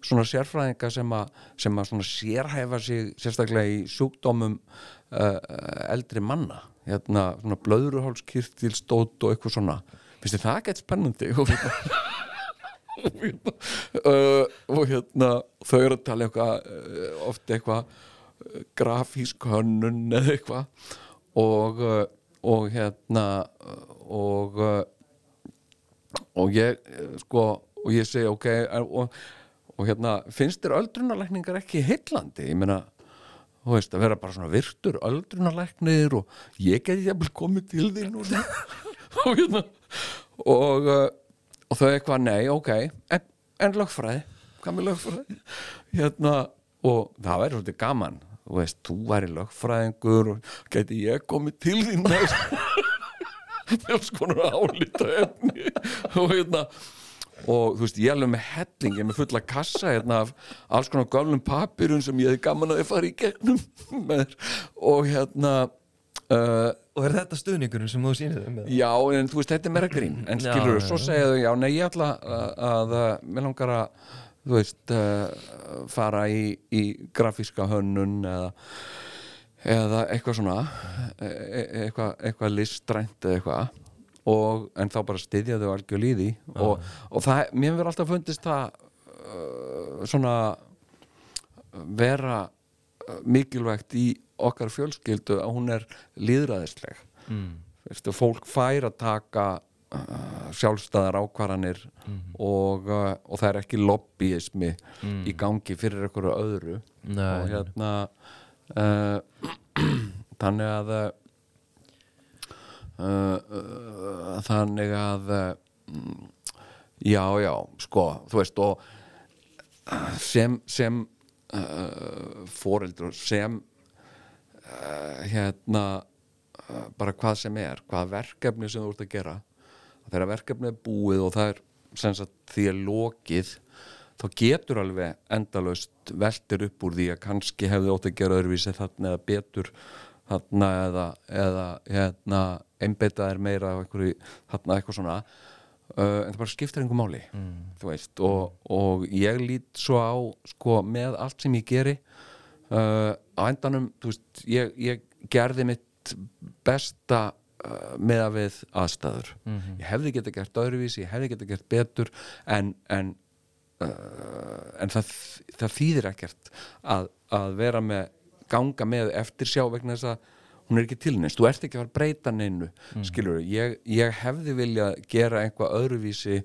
svona sérfræðinga sem að, sem að sérhæfa sig sérstaklega í sjúkdómum uh, eldri manna. Hérna svona blöðruhálskirtilstótt og eitthvað svona. Finnst þið það ekkert spennandi? [laughs] Og hérna uh, og hérna þau eru að tala eitthvað uh, oft eitthvað grafísk hönnun eða eitthvað. Og, uh, og hérna og uh, og ég uh, sko og ég segi ok og, og hérna finnst þér öldrunarlækningar ekki heillandi? Ég meina þú veist að vera bara svona virtur öldrunarlæknir og ég geti jafnvel komið til þín og, [laughs] og hérna og, og þau eitthvað nei, ok en, en lögfræði, hvað með lögfræði? Hérna og það væri svolítið gaman þú veist, þú væri lögfræðingur og geti ég komið til þín með [laughs] með skonar álita efni [laughs] og hérna og þú veist, ég alveg með helling ég er með fulla kassa hérna af alls konar gálnum papirun sem ég hefði gaman að ég fara í gegnum [laughs] með, og hérna uh, Og er þetta stuðningurinn sem þú sýnir þeim? eða? Já, en þú veist, þetta er meira grín En skilur já, svo segja þau, já, nei, ég ætla að, að, að mér langar að, þú veist uh, fara í, í grafíska hönnun eða eða eitthvað svona e e eitthvað, eitthvað listrænt eða eitthvað. Og, en þá bara styðja þau algjör líði og, og það, mér hefur alltaf fundist það uh, svona vera uh, mikilvægt í okkar fjölskyldu að hún er líðræðisleg Mm. Veistu, fólk fær að taka sjálfstæðar ákvarðanir og, uh, og það er ekki lobbyismi í gangi fyrir einhverju öðru. Nei, og hérna uh, [clears throat] þannig að uh, uh, þannig að mm, já, já, sko þú veist og sem sem foreldur sem hérna bara hvað sem er, hvað verkefni sem þú ert að gera þegar verkefni er búið og það er sagt því er lokið þá getur alveg endalaust veltir upp úr því að kannski hefði ótt að gera öðruvísi þarna eða betur þarna eða, eða hérna, einbeita er meira einhverju, þarna eitthvað svona. Uh, en það bara skiptir einhver máli þú veist og, og ég lít svo á sko með allt sem ég geri uh, á endanum veist, ég, ég gerði mitt besta uh, með að við aðstæður. Ég hefði geta gert öðruvísi, ég hefði geta gert betur en, en uh, en það, það þýðir ekkert að, að vera með ganga með eftir sjá vegna þess að hún er ekki tilnist, þú ert ekki að fara að breyta neinu mm. skilur, ég, ég hefði vilja gera einhvað öðruvísi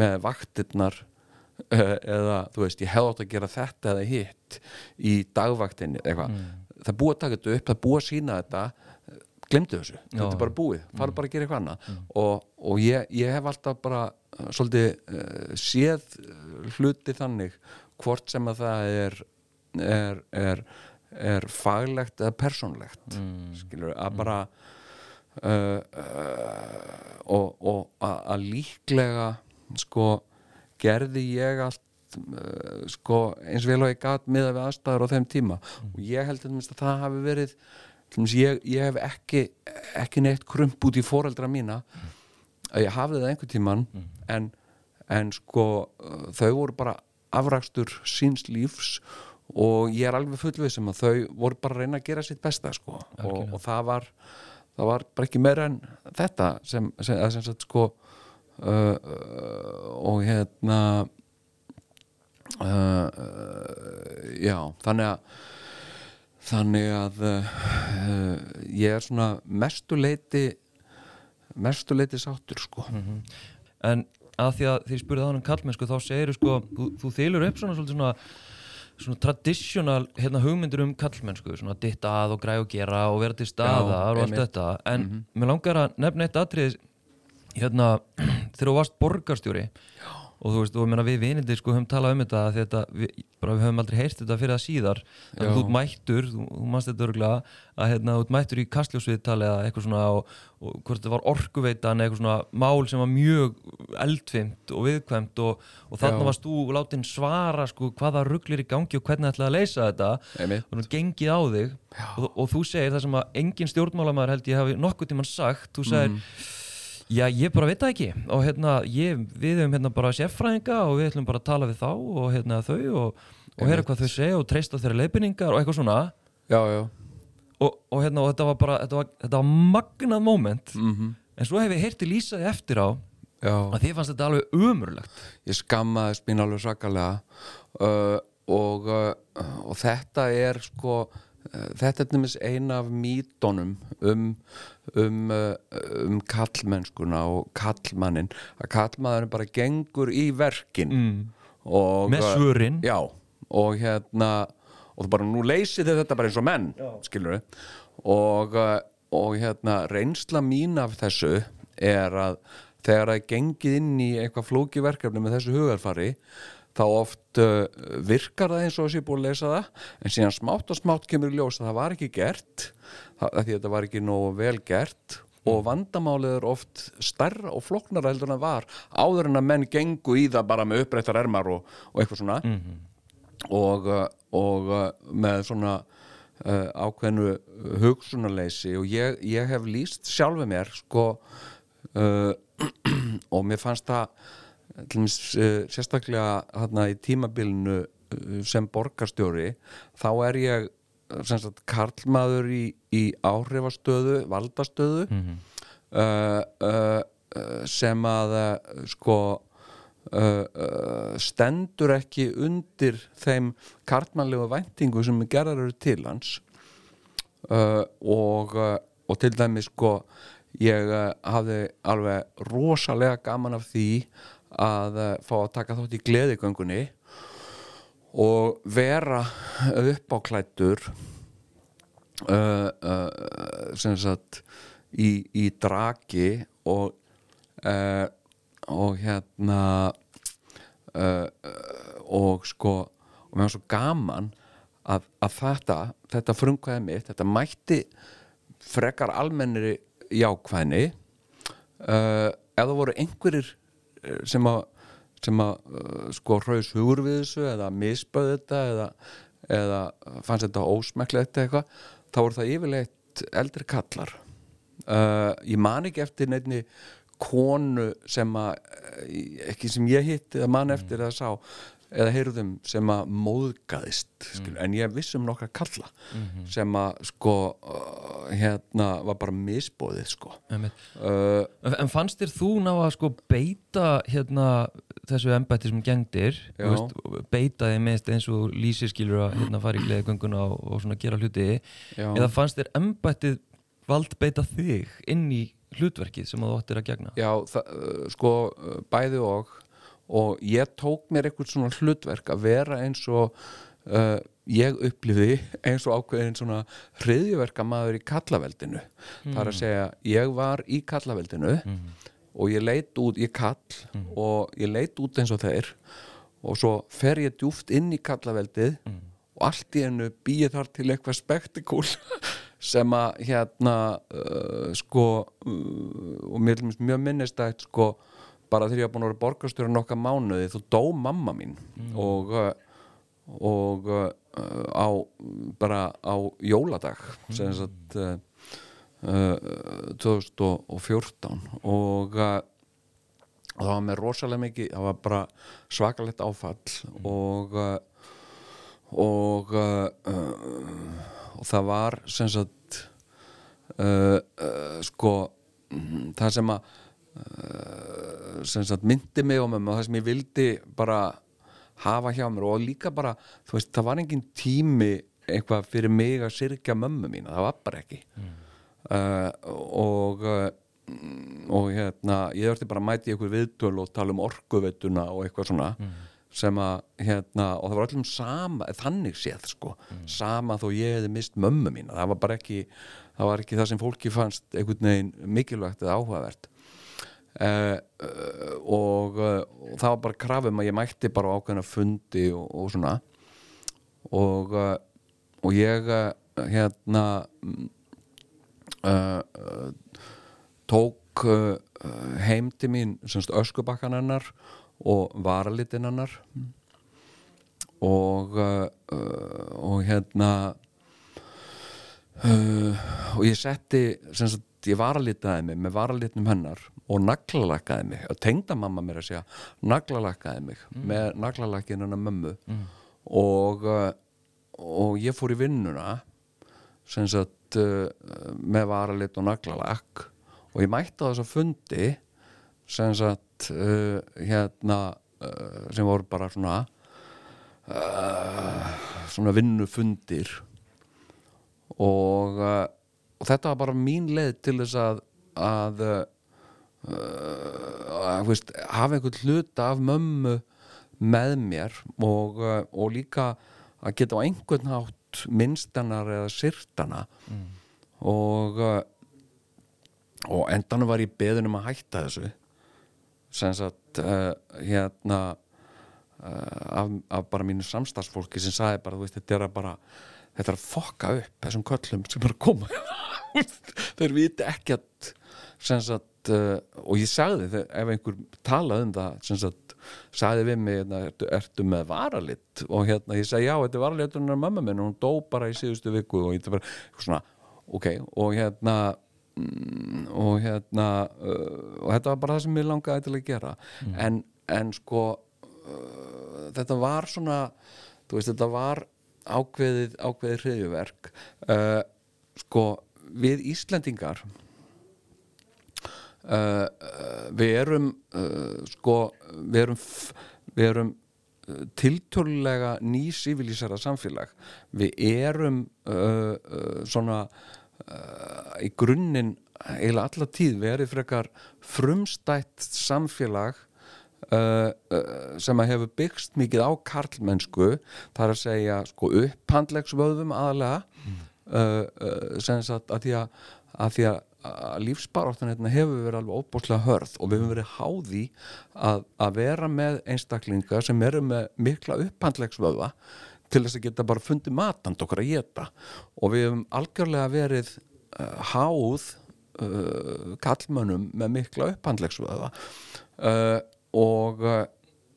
með vaktirnar uh, eða þú veist, ég hefði átt að gera þetta eða hitt í dagvaktinni eitthvað, það er búið að taka þetta upp það búið að sína þetta glemdu þessu, þetta er bara búið, fara bara að gera eitthvað annað. Og, og ég, ég hef alltaf bara uh, svolítið uh, séð uh, hluti þannig hvort sem að það er er, er, er faglegt eða persónlegt. Skilur, að bara uh, uh, og, og að að líklega sko gerði ég allt sko eins vel og ég gat miða við aðstæður á þeim tíma. Og ég held að það hafi verið ég, ég hef ekki ekki neitt krump út í foreldra mína að ég hafði það einhvern tíman en, en sko uh, þau voru bara afrakstur síns lífs og ég er alveg fullvið sem að þau voru bara að reyna að gera sitt besta sko. Og, og það var það var bara ekki meira en þetta sem, sem, sem, sem sagt sko uh, uh, og hérna uh, uh, já, þannig að þannig að uh, ég er svona mestuleiti mestuleiti sáttur sko En að því að því spurði það hann um kallmennsku þá segir sko, þú, þú þylur upp svona svona svona traditional hérna, hugmyndur um kallmennsku svona ditt að og græð og gera og vera til staðar og allt einmitt. þetta en mér langar að nefna eitt atrið hérna [clears throat] þegar þú varst borgarstjóri Já. Og þú veist, og ég meina við vinindi sko höfum talað um þetta þetta, við, bara við höfum aldrei heyrt þetta fyrir það síðar en Já. þú mættur, þú, þú mannst þetta örgulega að hérna, þú mættur í kastljósviðtali eða eitthvað svona og, og hvort þetta var orkuveitan eitthvað svona mál sem var mjög eldfimt og viðkvæmt og, og Já. varst þú látin svara sko hvaða rugglir í gangi og hvernig ætlaði að leysa þetta Einmitt. og þú gengið á þig og, og þú segir það sem að engin stjórnmálamæður held ég hafi nokkuð tímann sagt þú segir Já, ég bara veit það ekki. Og hérna, ég, við hefum hérna bara sérfræðinga og við ætlum bara að tala við þá og hérna þau og, og heyra hvað þau segja og treysta þeirra leiðbynningar og eitthvað svona. Já, já, og, og hérna, og þetta var bara, þetta var, þetta var magnað moment. Mm en svo hef ég heyrti lýsaði eftir á já. að þið fannst þetta alveg umurlegt ég skammaðist mín alveg sakalega uh, og, uh, og þetta er sko þetta er nefnis eina af mítonum um, um, uh, um kallmennskuna og kallmannin að kallmaðurinn bara gengur í verkin mm. og, með uh, svörin. Já, og hérna og þú bara nú leysið þið þetta bara eins og menn skilur við og, og hérna reynsla mín af þessu er að þegar það er gengið inn í eitthvað flóki verkefni með þessu hugarfari þá oft uh, virkar það eins og þessi búið að leysa það en síðan smátt og smátt kemur í ljós að það var ekki gert það, að því að þetta var ekki nógu vel gert og vandamálið er oft stærra og flóknara heldur en það var áður en að menn gengu í það bara með upprættar ermar og, og eitthvað svona. Og, uh, og uh, með svona uh, ákveðnu hugsunarleysi og ég, ég hef líst sjálfu mér sko uh, [clears throat] og mér fannst það sérstaklega hérna í tímabilinu uh, sem borgarstjóri þá er ég sem sagt karlmaður í, í áhrifastöðu, valdastöðu uh, uh, uh, sem að sko uh, stendur ekki undir þeim karlmannlegu væntingu sem gerðar eru til hans. Og, og til dæmis sko ég hafði alveg rosalega gaman af því að uh, fá að taka þátt í gleðigöngunni og vera uppáklættur uh, uh, sem sagt í, í draki og uh, og hérna og sko og mér var svo gaman að, að þetta, þetta frumkvæði mitt þetta mætti frekar almennri jákvæðni það voru einhverjir eh, sem að sem að uh, sko hraus hugur við þessu eða misböð þetta eða, eða fannst þetta ósmekklegt eitthvað þá voru það yfirleitt eldri kallar. Uh, ég man ekki eftir nefni konu sem að eh, ekki sem ég hitti eða man eftir að sá eða heyrðum sem að móðgaðist mm. en ég vissum nokkra kalla sem að sko uh, hérna var bara misbóðið sko. Uh, En en fannst þér þú ná að sko beita hérna þessu embætti sem gengdir veist, beita þið meðst eins og lýsir skilur að hérna fara í gleðigönguna og, og svona gera hluti? Já. eða fannst þér embættið vald beita þig inn í hlutverkið sem þú áttir að gegna? Já, uh, sko, uh, bæði og og ég tók mér eitthvað svona hlutverk að vera eins og uh, ég upplifi eins og ákveðin svona hriðjuverka maður í kallaveldinu. Það er að segja, ég var í kallaveldinu og ég leit út ég kall og ég leit út eins og þeir og svo fer ég djúft inn í kallaveldið og allt í hennu býið þar til eitthvað spektikúl [laughs] sem að hérna uh, sko uh, og mér finnst mjög minnistægt sko bara þegar ég var búin að vera borgarstjóra nokkað mánuði þú dó mamma mín. Og uh, og uh, á bara á jóladag sem sagt uh, uh, 2014 og uh, og það var með rosalega mikið það var bara svakalegt áfall. Og uh, og uh, uh, og það var sem sagt sko mm, það sem að uh, myndi mig og það sem ég vildi bara hafa hjá mér og líka bara þú veist, það var engin tími eitthvað fyrir mig að syrkja mömmu mína það var bara ekki. Uh, og uh, og hérna, ég þurfti bara að mæti ykkur viðtöl og tala um orkuveituna og eitthvað svona sem að hérna, og það var öllum sama, þannig séð sko, sama þó ég hefði mist mömmu mína, það var bara ekki það var ekki það sem fólki fannst einhvern veginn mikilvægt eða áhugavert uh, uh, og, uh, og það var bara krafum að ég mætti bara á ákveðna fundi og, og svona. Og uh, og ég hérna mm, tók heim til mín semst, öskubakkan hennar og varalitin hennar. Og uh, uh, og hérna og ég setti semst, ég varalitaði mig með varalitnum hennar og naglalakkaði mig og tengda mamma mér að segja naglalakkaði mig með naglalakkin hennar mömmu. Og uh, og ég fór í vinnuna sem sagt uh, með varalit og naglalakk og ég mætti á þess að fundi sem sagt uh, hérna sem voru bara svona svona vinnufundir. Og, uh, og þetta var bara mín leið til þess að að, uh, að veist, hafa einhvern hluta af mömmu með mér og, uh, og líka að geta á einhvern hátt minnstanar eða sirtana og uh, og endanum var ég beðin um að hætta þessu. Sem sagt uh, hérna uh, af, af bara mínu samstagsfólki sem sagði bara, veist, þetta er að bara þetta er að fokka upp þessum köllum sem að koma [laughs] þeir viti ekkert sagt uh, og ég sagði þegar ef einhver talaði um það sagt sagði við mig hérna, ertu, ertu með varalit? Og hérna ég sagði já þetta er varalit hún er mamma minn og hún dó bara í síðustu viku og ég þetta bara svona ok og hérna mm, og hérna uh, og þetta var bara það sem ég langaði til að gera. En, en sko uh, þetta var svona veist þetta var ákveðið ákveðið hriðjuverk uh, sko við Íslendingar uh, uh, við erum uh, sko við erum, við erum uh, tiltölulega nýsífilísara samfélag. Við erum uh, uh, svona í grunninn eiginlega alla tíð verið frekar frumstætt samfélag uh, uh, sem að hefur byggst mikið á karlmennsku þar að segja sko upphandlegsvöðum aðalega uh, uh, sem sagt að því að, að, því að, að lífsbaráttan hérna hefur verið alveg óbúslega hörð og við hefum verið háði að, vera með einstaklinga sem eru með mikla upphandlegsvöða til þess að geta bara fundið matand okkar að geta og við hefum algjörlega verið uh, háð uh, kallmönnum með mikla upphandlegsvöða uh, og,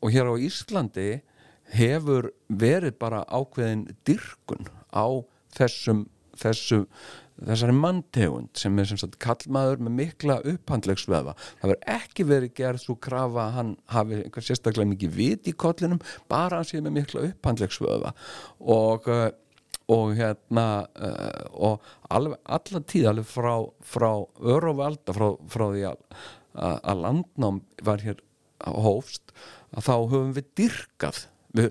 og hér á Íslandi hefur verið bara ákveðin dyrkun á þessum, þessu þessari manntegund sem er sem sagt kallmaður með mikla upphandlegsveða það verður ekki verið gerð svo krafa að hann hafi einhver sérstaklega mikið vit í kollinum, bara hann sé með mikla upphandlegsveða og uh, og hérna uh, og alveg, alla tíð alveg frá, frá öruvalda frá, frá því að, að, að landnám var hér hófst að þá höfum við dyrkað við,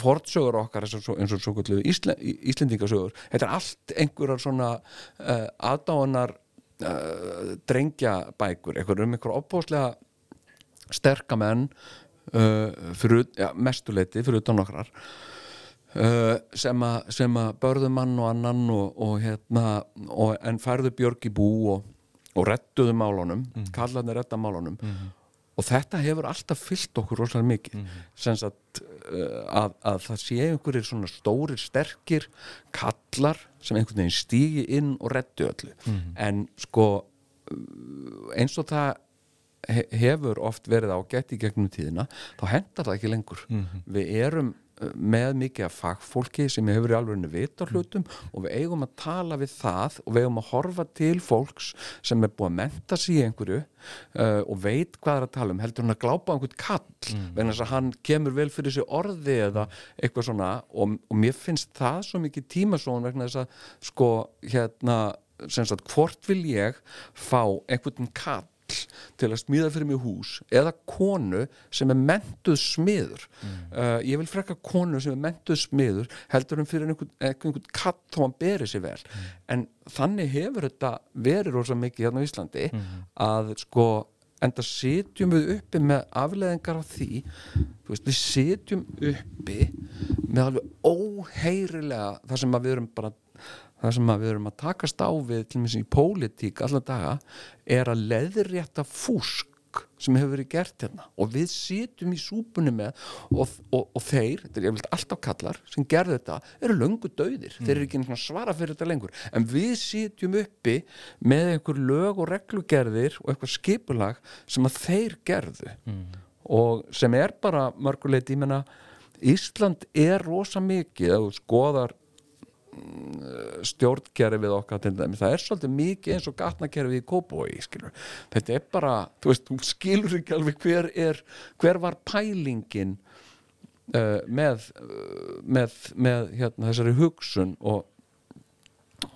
fortsögur okkar eins og, svo- eins og svo kvöldu Ísle, Íslendingasögur. Þetta er allt einhverjar svona uh, aðdáunar uh, drengjabækur einhver um einhver opbóðslega sterka menn uh, fyrir, ja, mestuleiti fyrir utan okkar sem að börðu mann og annan og, og hérna og, en færðu björg í bú og, og rettuðu málunum mm. kallarnir retta málunum og þetta hefur alltaf fyllt okkur rosalega mikið. Sem sagt uh, að, að það sé einhverjir svona stórir sterkir kallar sem einhvern veginn stígi inn og rettu öllu. En sko eins og það he- hefur oft verið ágætt í gegnum tíðina þá hendar það ekki lengur. Við erum með mikið af fagfólki sem hefur í alveg vita á hlutum og við eigum að tala við það og við eigum að horfa til fólks sem er búið að menta sig í einhverju uh, og veit hvað er að tala um. Heldur hann að glápa á einhvern kall vegna þess að hann kemur vel fyrir sig orði eða eitthvað svona. Og, og mér finnst það svo mikið tímasón vegna þess að sko hérna sem sagt hvort vil ég fá einhvern kall til að smíða fyrir mig hús eða konu sem er mentuð smiður. Uh, ég vil frekka konu sem er mentuð smiður heldur en fyrir einhvern, einhvern kall þó hann beri sér vel. En þannig hefur þetta verið rosa mikið hérna á Íslandi að sko enda sitjum við uppi með afleðingar af því veist, við sitjum uppi með alveg óheyrilega þar sem við erum bara það sem við erum að takast á við til og með í pólitík allar daga er að leðrétta fúsk sem hefur verið gert hérna. Og við sitjum í súpunni með og, og, og þeir, þetta er yfirleitt alltaf kallar sem gerðu þetta, eru löngu döðir þeir eru ekki svara fyrir þetta lengur. En við sitjum uppi með einhver lög og reglugerðir og eitthvað skipulag sem að þeir gerðu. Og sem er bara mörguleiti, ég menna Ísland er rosa mikið ef þú skoðar stjórnkerfið okkar til dæmi það er svolítið mikið eins og gatnakerfið í Kópói skilur. þetta er bara þú veist, þú skilur ekki alveg hver er hver var pælingin uh, með, uh, með með hérna, þessari hugsun og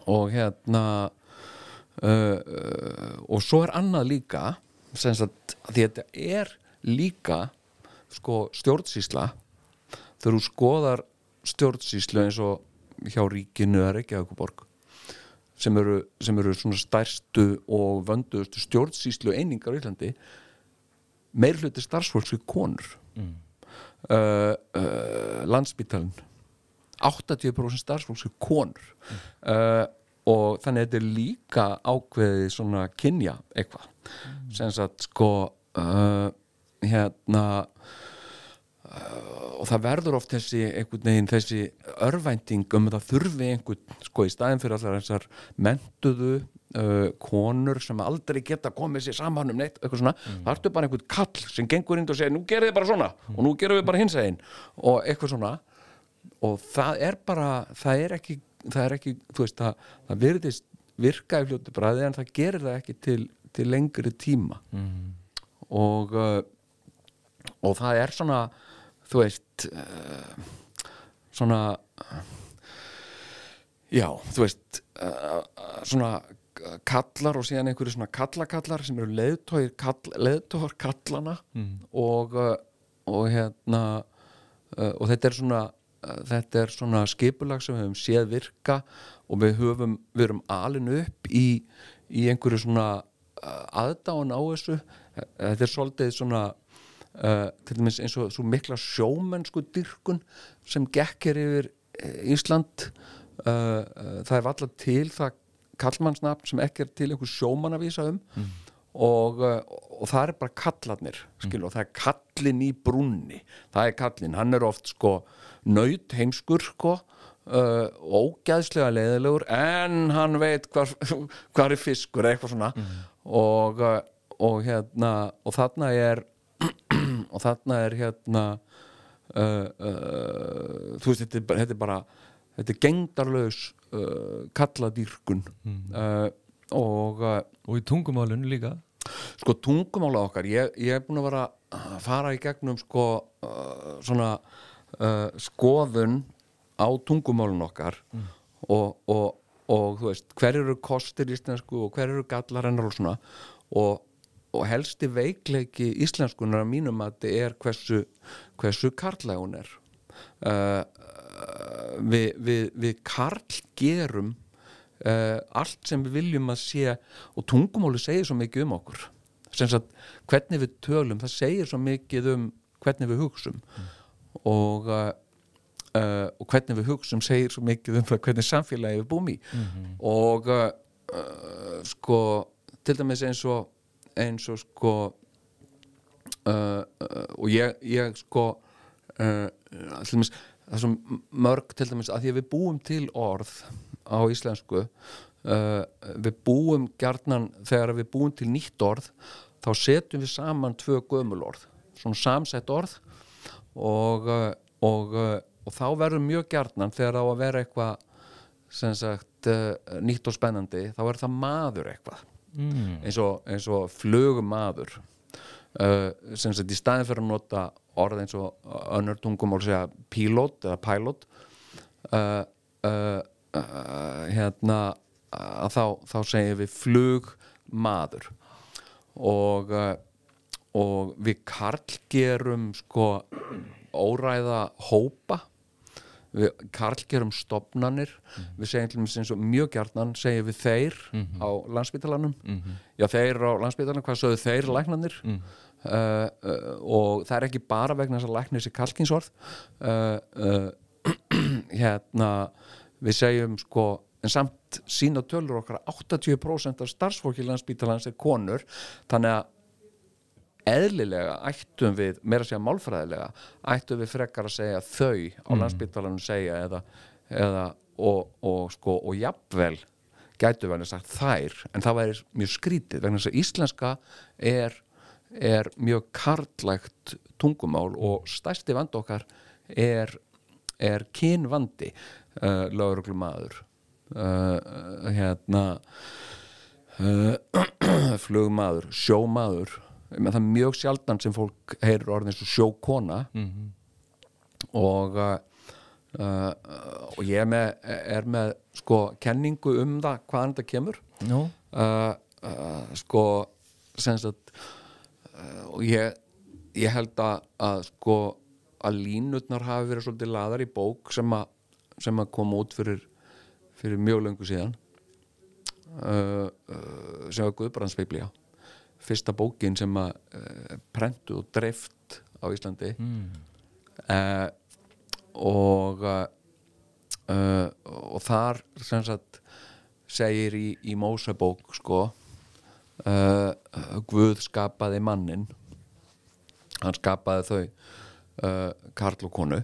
og hérna uh, uh, og svo er annað líka sem sagt, þetta er líka sko stjórnsýsla þegar þú skoðar stjórnsýslu eins og hjá ríkinu eða Reykjavíkuborg sem eru, sem eru svona stærstu og vönduðustu stjórnsýslu einingar í Íslandi meir hluti starfsfólks við konur. Mm. uh, uh, landsbítalinn 80% starfsfólks við konur. Uh, og þannig að þetta er líka ákveðið svona kynja eitthvað. Sem sagt sko hérna og það verður oft þessi einhvern veginn þessi örvænting um að það þurfi einhvern sko í staðin fyrir allar þessar mentuðu uh, konur sem aldrei geta komið sér saman um neitt eitthvað svona, það ertu bara einhvern kall sem gengur inn og segir nú gerir þið bara svona og nú gerum við bara hins einn og eitthvað svona. Og það er bara það er ekki, það er ekki þú veist, það, það virðist virka í fljótu bræði en það gerir það ekki til, til lengri tíma. Og uh, og það er svona þú veist uh, svona uh, já, þú veist uh, svona kallar og síðan einhverju svona kallakallar sem eru leiðtóir kall, kallana og, uh, og hérna og þetta er svona þetta er svona skipulag sem við höfum séð virka og við höfum við erum alin upp í, í einhverju svona aðdáun á þessu. Þetta er svolítið svona uh, til dæmis eins og svo mikla sjómennsku dyrkun sem gekkir yfir eh, Ísland. Uh, það er alltaf til það kallmannsnafn sem ekki er til einhver sjómann að vísa um. Og, uh, og það er bara kallarnir skil, og það er kallin í brunni það er kallin, hann er oft sko nöyt heimskur sko uh, ógæðslega leiðilegur en hann veit hvar, [laughs] hvar er fiskur eitthvað svona. Og, uh, og hérna og þarna er og þarna er hérna uh, uh, þú veist þetta er bara, þetta er, bara þetta er gengdarlaus uh, kalladýrkun. Uh, og uh, og í tungumálun líka? Sko tungumála okkar ég, ég er búin að vera að fara í gegnum sko uh, svona skoðun á tungumálun okkar og, og, og þú veist hver eru kostir íslensku og hver eru gallar hennar og svona. Og, og helsti veikleiki íslenskunar að mínum að þetta er hversu, hversu karlæg hún er. Uh, við, við, við karl gerum uh, allt sem við viljum að sé og tungumáli segir svo mikið um okkur. Sagt hvernig við tölum það segir svo mikið um hvernig við hugsum. Og uh, og hvernig við hugsum segir svo mikið um hvernig samfélagi við búum í. Og uh, uh, sko til dæmis eins og eins og sko uh, uh, og ég, ég sko uh, dæmis það er svo mörg til dæmis að því að við búum til orð á íslensku uh, við búum gjarnan þegar við búum til nýtt orð þá setjum við saman tvö gömul orð svona samsett orð og, og, og þá verður mjög gjarnan þegar á að vera eitthvað sagt nýtt og spennandi þá er það maður eitthvað mm. eins og, eins og flugumadur uh, sem sagt í staðin fyrir að nota orð eins og önnur tungumál segja pilot eða pilot uh, uh, uh, hérna að þá, þá segjum við flugmaður og uh, og við karl gerum sko óræða hópa við karl gerum stopnanir við segjum til dæmis eins og mjög gjarnan segjum við þeir á landsbytalanum já þeir á landsbytalanum hvað sögðu þeir læknanir uh, uh, og það er ekki bara vegna þess að læknir sér kalkinsorð uh, uh, [clears throat] hérna við segjum sko en samt sína tölur okkar að 80% af starfsfólki landsbytalans er konur. Þannig að eðlilega ættum við, meira að segja málfræðilega ættum við frekar að segja þau á landsbytalanum segja eða, eða og, og sko og jafnvel gætu verið sagt þær en það væri mjög skrítið vegna þess að íslenska er, er mjög karlægt tungumál og stærsti vand okkar er, er kynvandi uh, lögreglumadur uh, hérna uh, [clears throat] flugmaður, sjómaður menn það er mjög sjaldan sem fólk heyrir orðin eins og sjókona. Og uh, uh, og ég er með, er með sko kenningu um það hvaðan þetta kemur. Nú, uh, uh, sko sem sagt uh, og ég, ég held að, að sko að línutnar hafi verið svolítið laðar í bók sem að, sem að koma út fyrir, fyrir mjög löngu síðan. Uh, sem var Guðbrandsbiblía fyrsta bókin sem að uh, prentu og dreift á Íslandi. Mm. uh, og uh, og þar sem sagt segir í, í Mósebók sko Guð skapaði mannin hann skapaði þau Karl og konu.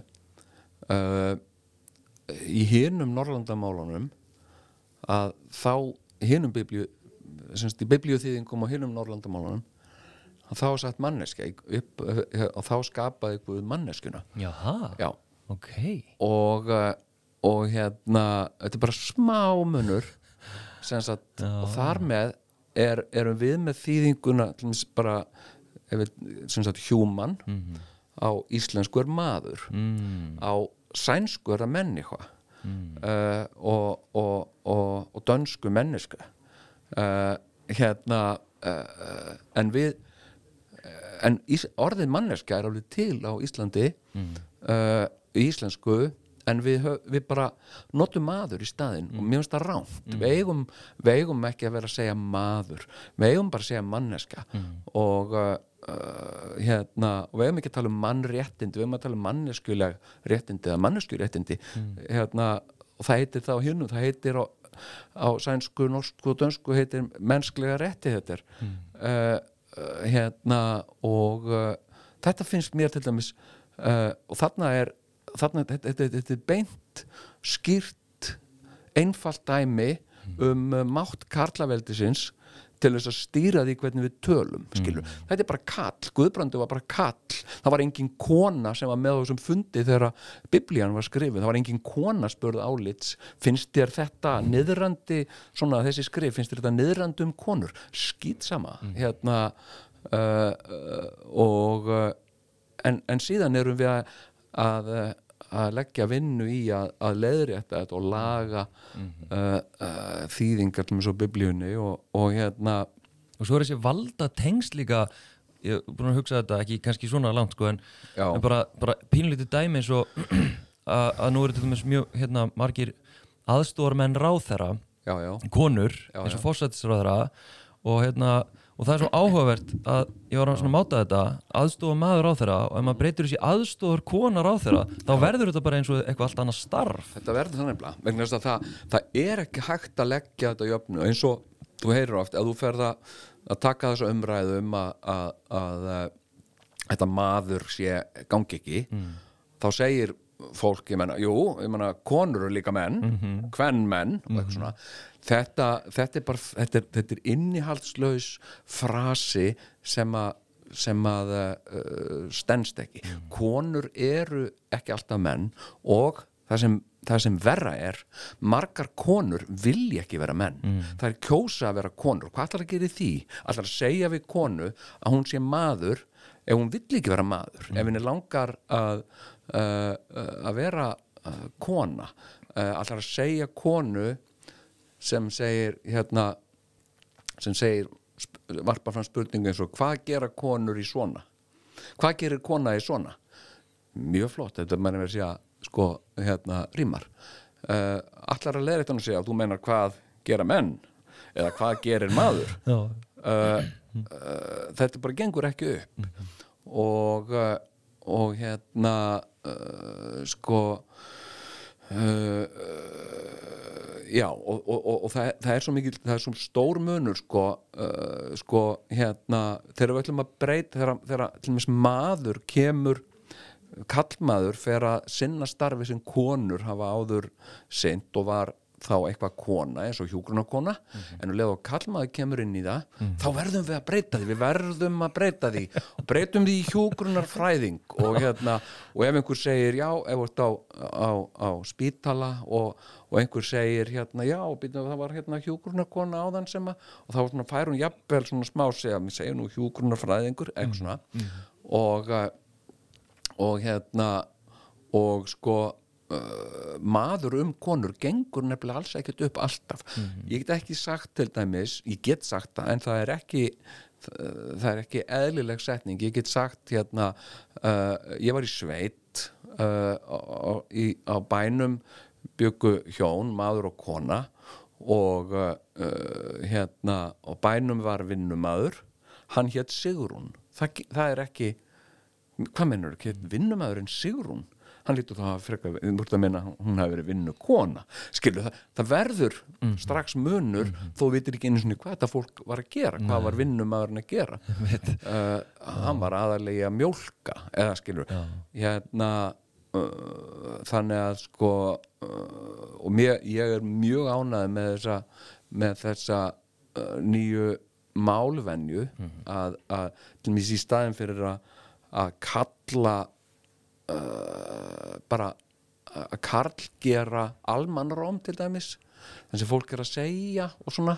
Í hinum Norrlandamálunum að þá hinum biblíu semst í biblíuþýðingum og hinum Norrlandamálunum að þá satt manneska upp, og þá skapaði ykkur manneskuna Jaha, já, ok og, uh, og hérna þetta er bara smá munur sem sagt, Já. og þar með er, erum við með þýðinguna bara við, sem sagt human á íslensku er maður mm. á sænsku er það menniha Mm. uh, og, og, og, og dönsku menniska uh, hérna uh, en við en ís, orðið manneska er alveg til á Íslandi uh, í íslensku en við, hö- við bara notum maður í staðinn og mér finnst það rámt við, eigum, við eigum ekki að vera að segja maður við eigum bara að segja manneska og uh, hérna og við eigum ekki að tala um mannréttindi við eigum að tala um manneskuleg réttindi eða manneskjuréttindi. Hérna, og það heitir það á hinnum það heitir á, á sænsku, norsku og dönsku heitir mennsklega rétti þetta er. Uh, uh, hérna og uh, þetta finnst mér til dæmis uh, og þarna er þarna, þetta, þetta, þetta er beint skýrt einfalt dæmi um uh, mátt karlaveldisins til þess að stýra því hvernig við tölum skilur. þetta er bara kall, Guðbrandi var bara kall. Það var engin kona sem var með þessum fundi þegar biblían var skrifið það var engin kona spurð álits finnst þér þetta niðrandi svona þessi skrif, finnst þér þetta niðrandi um konur? Skýtsama hérna uh, uh, og uh, en, en síðan erum við að, að, að leggja vinnu í að, að leiðrétta þetta og laga uh, uh, þýðingar til með svo biblíunni og, og hérna Og svo er þessi valda tengsl líka ég er búin að hugsa þetta ekki kannski svona langt sko en, en bara, bara pínlítið dæmi eins og [clears throat] að, að nú eru til dæmis mjög hérna, margir aðstóðarmenn ráðherra já, já, konur Já, eins og já. fórsættisráðherra og hérna og það er svo áhugavert að ég var að máta þetta aðstofa maður ráðherra og ef maður breytir þessi aðstofar kona ráðherra þá verður þetta bara eins og eitthvað allt annað starf. Þetta verður þannig að það, það er ekki hægt að leggja þetta jöfnu eins og þú heyrir oft að þú ferð að, taka þessu umræðu um að, að, að, að þetta maður sé gangi ekki þá segir fólk, ég menna, jú, ég menna konur eru líka menn, mm menn og eitthvað svona. Þetta, þetta er bara, þetta er, þetta er innihaldslaus frasi sem að sem að uh, stendst ekki. Konur eru ekki alltaf menn og það sem, það sem verra er margar konur vilja ekki vera menn. Það er kjósa að vera konur. Hvað ætlar að gera því? ætlar að segja við konu að hún sé maður ef hún vill ekki vera maður? Ef henni langar að, að vera uh, kona. Ætlar að segja konu sem segir hérna sem segir, varpar fram spurningu eins og hvað gera konur í svona? Hvað gerir kona í svona? Mjög flott, þetta mennum við að segja sko, hérna, rímar. Uh, allar að leira þetta að segja að þú menar hvað gera menn eða hvað gerir maður? Uh, uh, þetta bara gengur ekki upp. Og uh, og hérna uh, sko uh, uh, já og, og, og, og það, það er svo mikil það er svo stór munur sko, uh, sko hérna þegar við ætlum að breyta þegar, þegar til dæmis maður kemur kallmaður fer að sinna starfi sem konur hafa áður sint og var þá eitthvað kona eins og hjúgrunarkona en um leið og kallmaður kemur inn í það þá verðum við að breyta því, við verðum að breyta því. Og breytum því hjúgrunarfræðing og hérna, og ef einhver segir já, ef þú ert á, á, á spítala og, og einhver segir hérna, já, býtum, það var hérna hjúgrunarkona áðan sem að, og þá svona, fær hún jafnvel svona smá segja, mér segir nú hjúgrunarfræðingur, eitthvað svona. Og uh, og hérna og sko uh, maður um konur gengur nefnilega alls ekkert upp alltaf. Ég get ekki sagt til dæmis ég get sagt það en það er ekki það er ekki eðlileg setning. Ég get sagt hérna uh, ég var í sveit uh, á, í, á bænum byggu hjón, maður og kona og uh, hérna á bænum var vinnumadur hann hétt Sigrún. Það, það er ekki hvað mennur ekki vinnumæðurinn Sigrún hann lítur þá að frekar þú ert að minna hún hafi verið vinnu kona skilur það, það verður strax munur þó vitir ekki einu sinni hvað þetta fólk var að gera, hvað var vinnumæðurinn að gera. [laughs] Uh, hann var aðalega að mjólka eða skilur hérna uh, þannig að sko uh, og mér, ég er mjög ánæði með þessa með þessa nýju málvenju að, að til mér í staðin fyrir að, að kalla uh, bara að karl gera almannróm til dæmis þannig sem fólk er að segja og svona.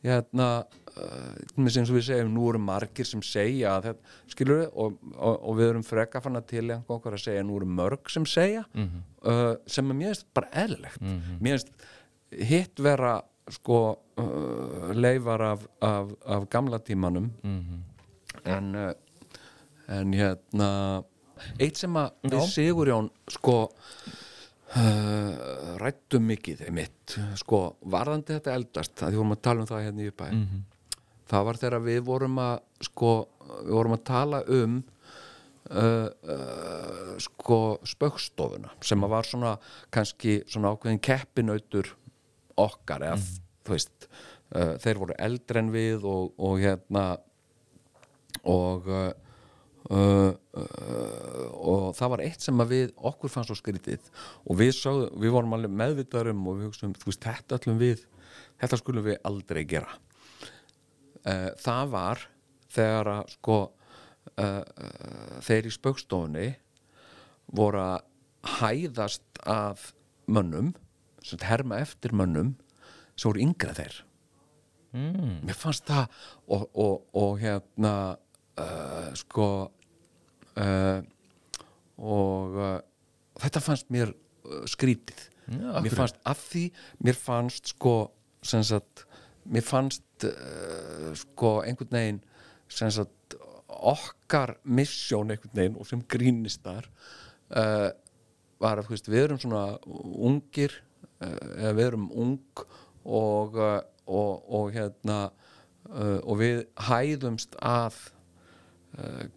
Hérna uh, eins og við segjum, nú eru margir sem segja þetta, skilur við og, og, og við erum freka fann að til einhver að segja, nú eru mörg sem segja uh, sem er mér finnst bara eðlilegt. Mér finnst hitt vera sko uh, leifar af, af, af gamla tímanum. En uh, en hérna eitt sem að við Sigurjón sko uh, rættum mikið einmitt, sko varðandi þetta eldast, að því vorum að tala um það hérna í uppæði það var þegar við vorum að sko, við vorum að tala um uh, uh, sko spöggstofuna sem að var svona kannski svona ákveðin keppinautur okkar eða þú veist uh, þeir voru eldri en við og, og hérna og uh, uh, og það var eitt sem við okkur fannst svo skrítið og við, sáðu, við vorum alveg meðvitaður um og við hugsaum, þú veist, þetta öllum við þetta skulum við aldrei gera uh, það var þegar að sko þeir í spaukstofunni voru að hæðast af mönnum sem herma eftir mönnum sem voru yngra þeir mm. mér fannst það og, og, og hérna sko uh, og uh, þetta fannst mér uh, skrítið Já, mér fannst af því mér fannst sko sagt mér fannst sko einhvern veginn sagt okkar missjón einhvern veginn og sem grínistar var að við erum svona ungir eða við erum ung og, og, og hérna og við hæðumst að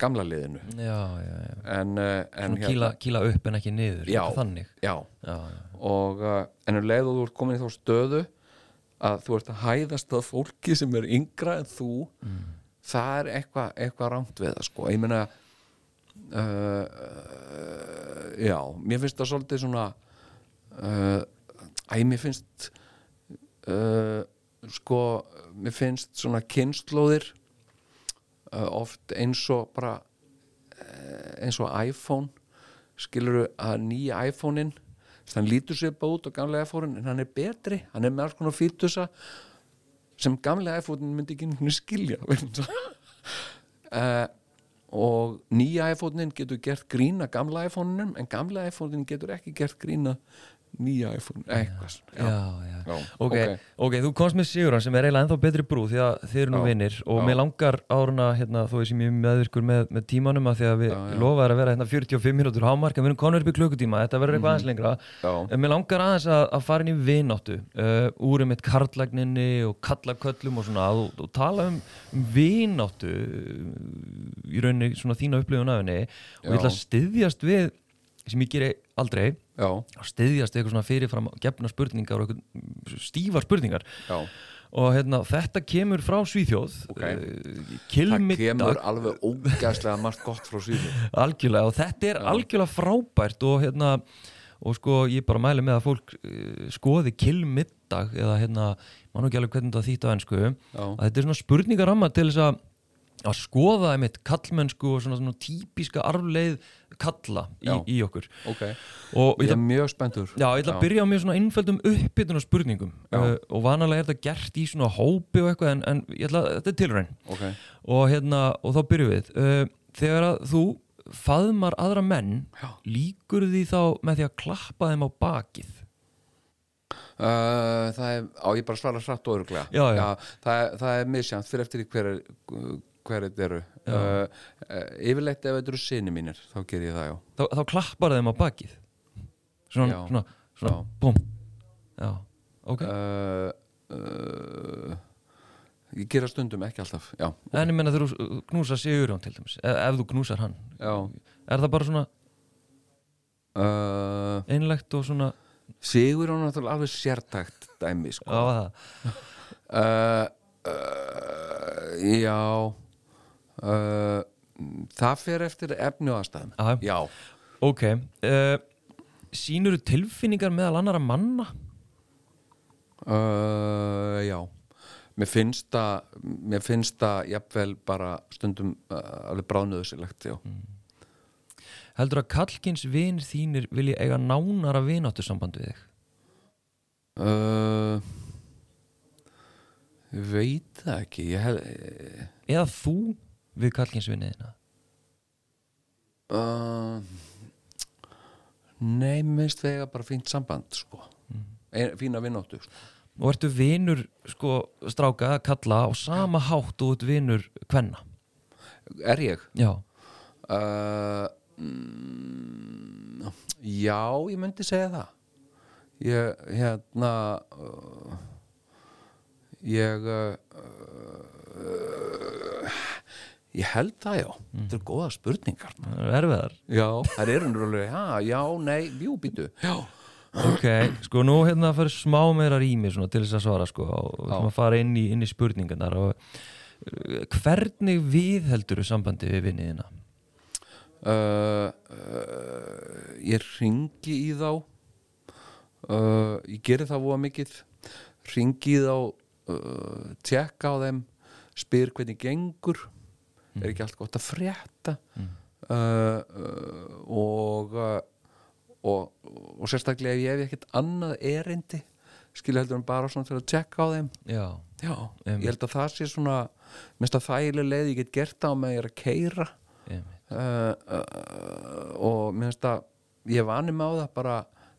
gamla liðinu. Já, já, já. en, uh, en Svona kýla, kýla upp en ekki niður þannig. já, já, já. og uh, en um leið og þú ert komin í þá stöðu að þú ert að hæðast að fólki sem er yngra en þú það er eitthvað eitthva rámt við það sko. Ég meina uh, uh, já, mér finnst það svolítið svona uh, æ, mér finnst sko mér finnst svona kynnslóðir oft eins og bara uh, eins og iPhone. Skilur að nýja iPhone-in hann lítur sér út á gamlega iPhone en hann er betri, hann er með alls konar fítusa sem gamlega iPhone myndi ekki skilja. Uh, [laughs] og nýja iPhone-in getur gert grína gamla iPhone-inum en gamla iPhone-in getur ekki gert grína nýja iPhone eitthvað Já, já. Já, ok, ok. ok, þú komst með Sigurðan sem er eiginlega ennþá betri brú því að þið eru nú vinnir og mér langar áruna, hérna, þó ég sé mjög meðvirkur með, með tímanum að því að við lofaðum að vera hérna 45 mínútur hámark en við erum konur upp í klukkutíma, þetta verður eitthvað aðeins lengra Mhm. Já. en mér langar aðeins að, að fara inn í vináttu uh, úr um eitt karlagninni og kallaköllum og svona og, og tala um, um vináttu uh, í rauninni svona þína upplifun af henni og ég ætla að styðjast við sem ég geri aldrei já, að styðjast eitthvað svona fyrirfram gefna spurningar og stífar spurningar. Já. Og hérna, þetta kemur frá Svíþjóð. Ok. uh, það kilmiddag kemur alveg ógæslega margt gott frá síðan [laughs] algjörlega og þetta er algjörlega frábært og hérna og sko ég bara mæli með að fólk uh, skoði kilmiddag eða hérna, mann og ekki alveg hvernig það þýtt á ennsku að þetta er svona spurningaramma til þess að að skoða einmitt kallmennsku og svona, svona típiska arfleið kalla í, í okkur. Ok, og ég ég er mjög spenntur. Já, ég ætla að byrja á mjög svona einföldum uppbytun og spurningum. Uh, og vanalega er þetta gert í svona hópi og eitthvað en, en ég ætla, þetta er tilraun. Ok, og hérna, og þá byrjum við. Uh, þegar að þú faðmar aðra menn, Já. líkur því þá með því að klappa þeim á bakið? Uh, það er, á ég bara að svara hratt og öruglega það, er- það er misjant fyrir eftir hver, er- hver þetta eru. Uh, yfirleitt ef þetta eru sinni mínir þá ger ég það já. Þá, þá klappar þeim á bakið. Svona, Já. svona, svona, Já. búm já, ok. Uh, uh, ég gera stundum ekki alltaf já, en ég menna þú knúsar Sigurjón til dæmis ef, ef þú knúsar hann já, er það bara svona einlegt og svona Sigur er náttúrulega alveg sértækt dæmi sko. á það. Uh, Já uh, Það fer eftir efni og aðstæðum. Já. Já, ok uh, sínur tilfinningar meðal annara manna? Uh, já. Mér finnst það mér finnst það jafnvel bara stundum alveg bráðnöðusilegt já. heldur að kallkins vinir þínir vilja eiga nánara vináttu samband við þig? Uh, veit það ekki. Ég hef eða þú við kallkins viniðina uh, Nei, það eiga bara fínt samband sko. Ein, fína vinnáttu sko. og ertu vinur sko stráka kalla á sama hátt og út vinur kvenna Er ég? já, Uh, mm, já, ég myndi segja það ég hérna uh, ég uh, uh, ég held það já. Þetta eru góða spurningar. Það er erfiðar. Já, það eru náttúrulega, já, já, nei, jú, býtu já, ok, sko nú hérna fara smá meira rými svona til þess að svara sko og við ætlum að fara inn í, inn í spurningarnar og uh, hvernig við heldur sambandi við vinniðina uh, uh, ég ringi í þá. Uh, ég geri það voða mikið. Ringi í þá tjekka á þeim spyr hvernig gengur er ekki allt gott að frétta? Uh, uh, og, uh, og og sérstaklega ef ég hef ekkert annað erindi skilja heldur en bara svona til að tjekka á þeim. Já, já, ég held að það sé svona minnst að þægileg leið ég get gert á ég er að keira uh, uh, og mér finnst að ég vani með á það bara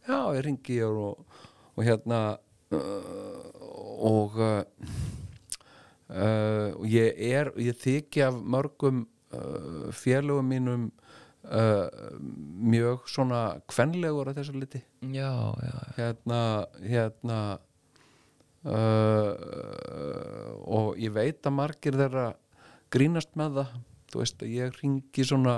já, ég ringi og, og hérna uh, og uh, og ég er ég þykja af mörgum uh, félögum mínum uh, mjög svona kvenlegur að þessu liti já, já, hérna hérna uh, og ég veit að margir þeirra grínast með það. Þú veist að ég ringi svona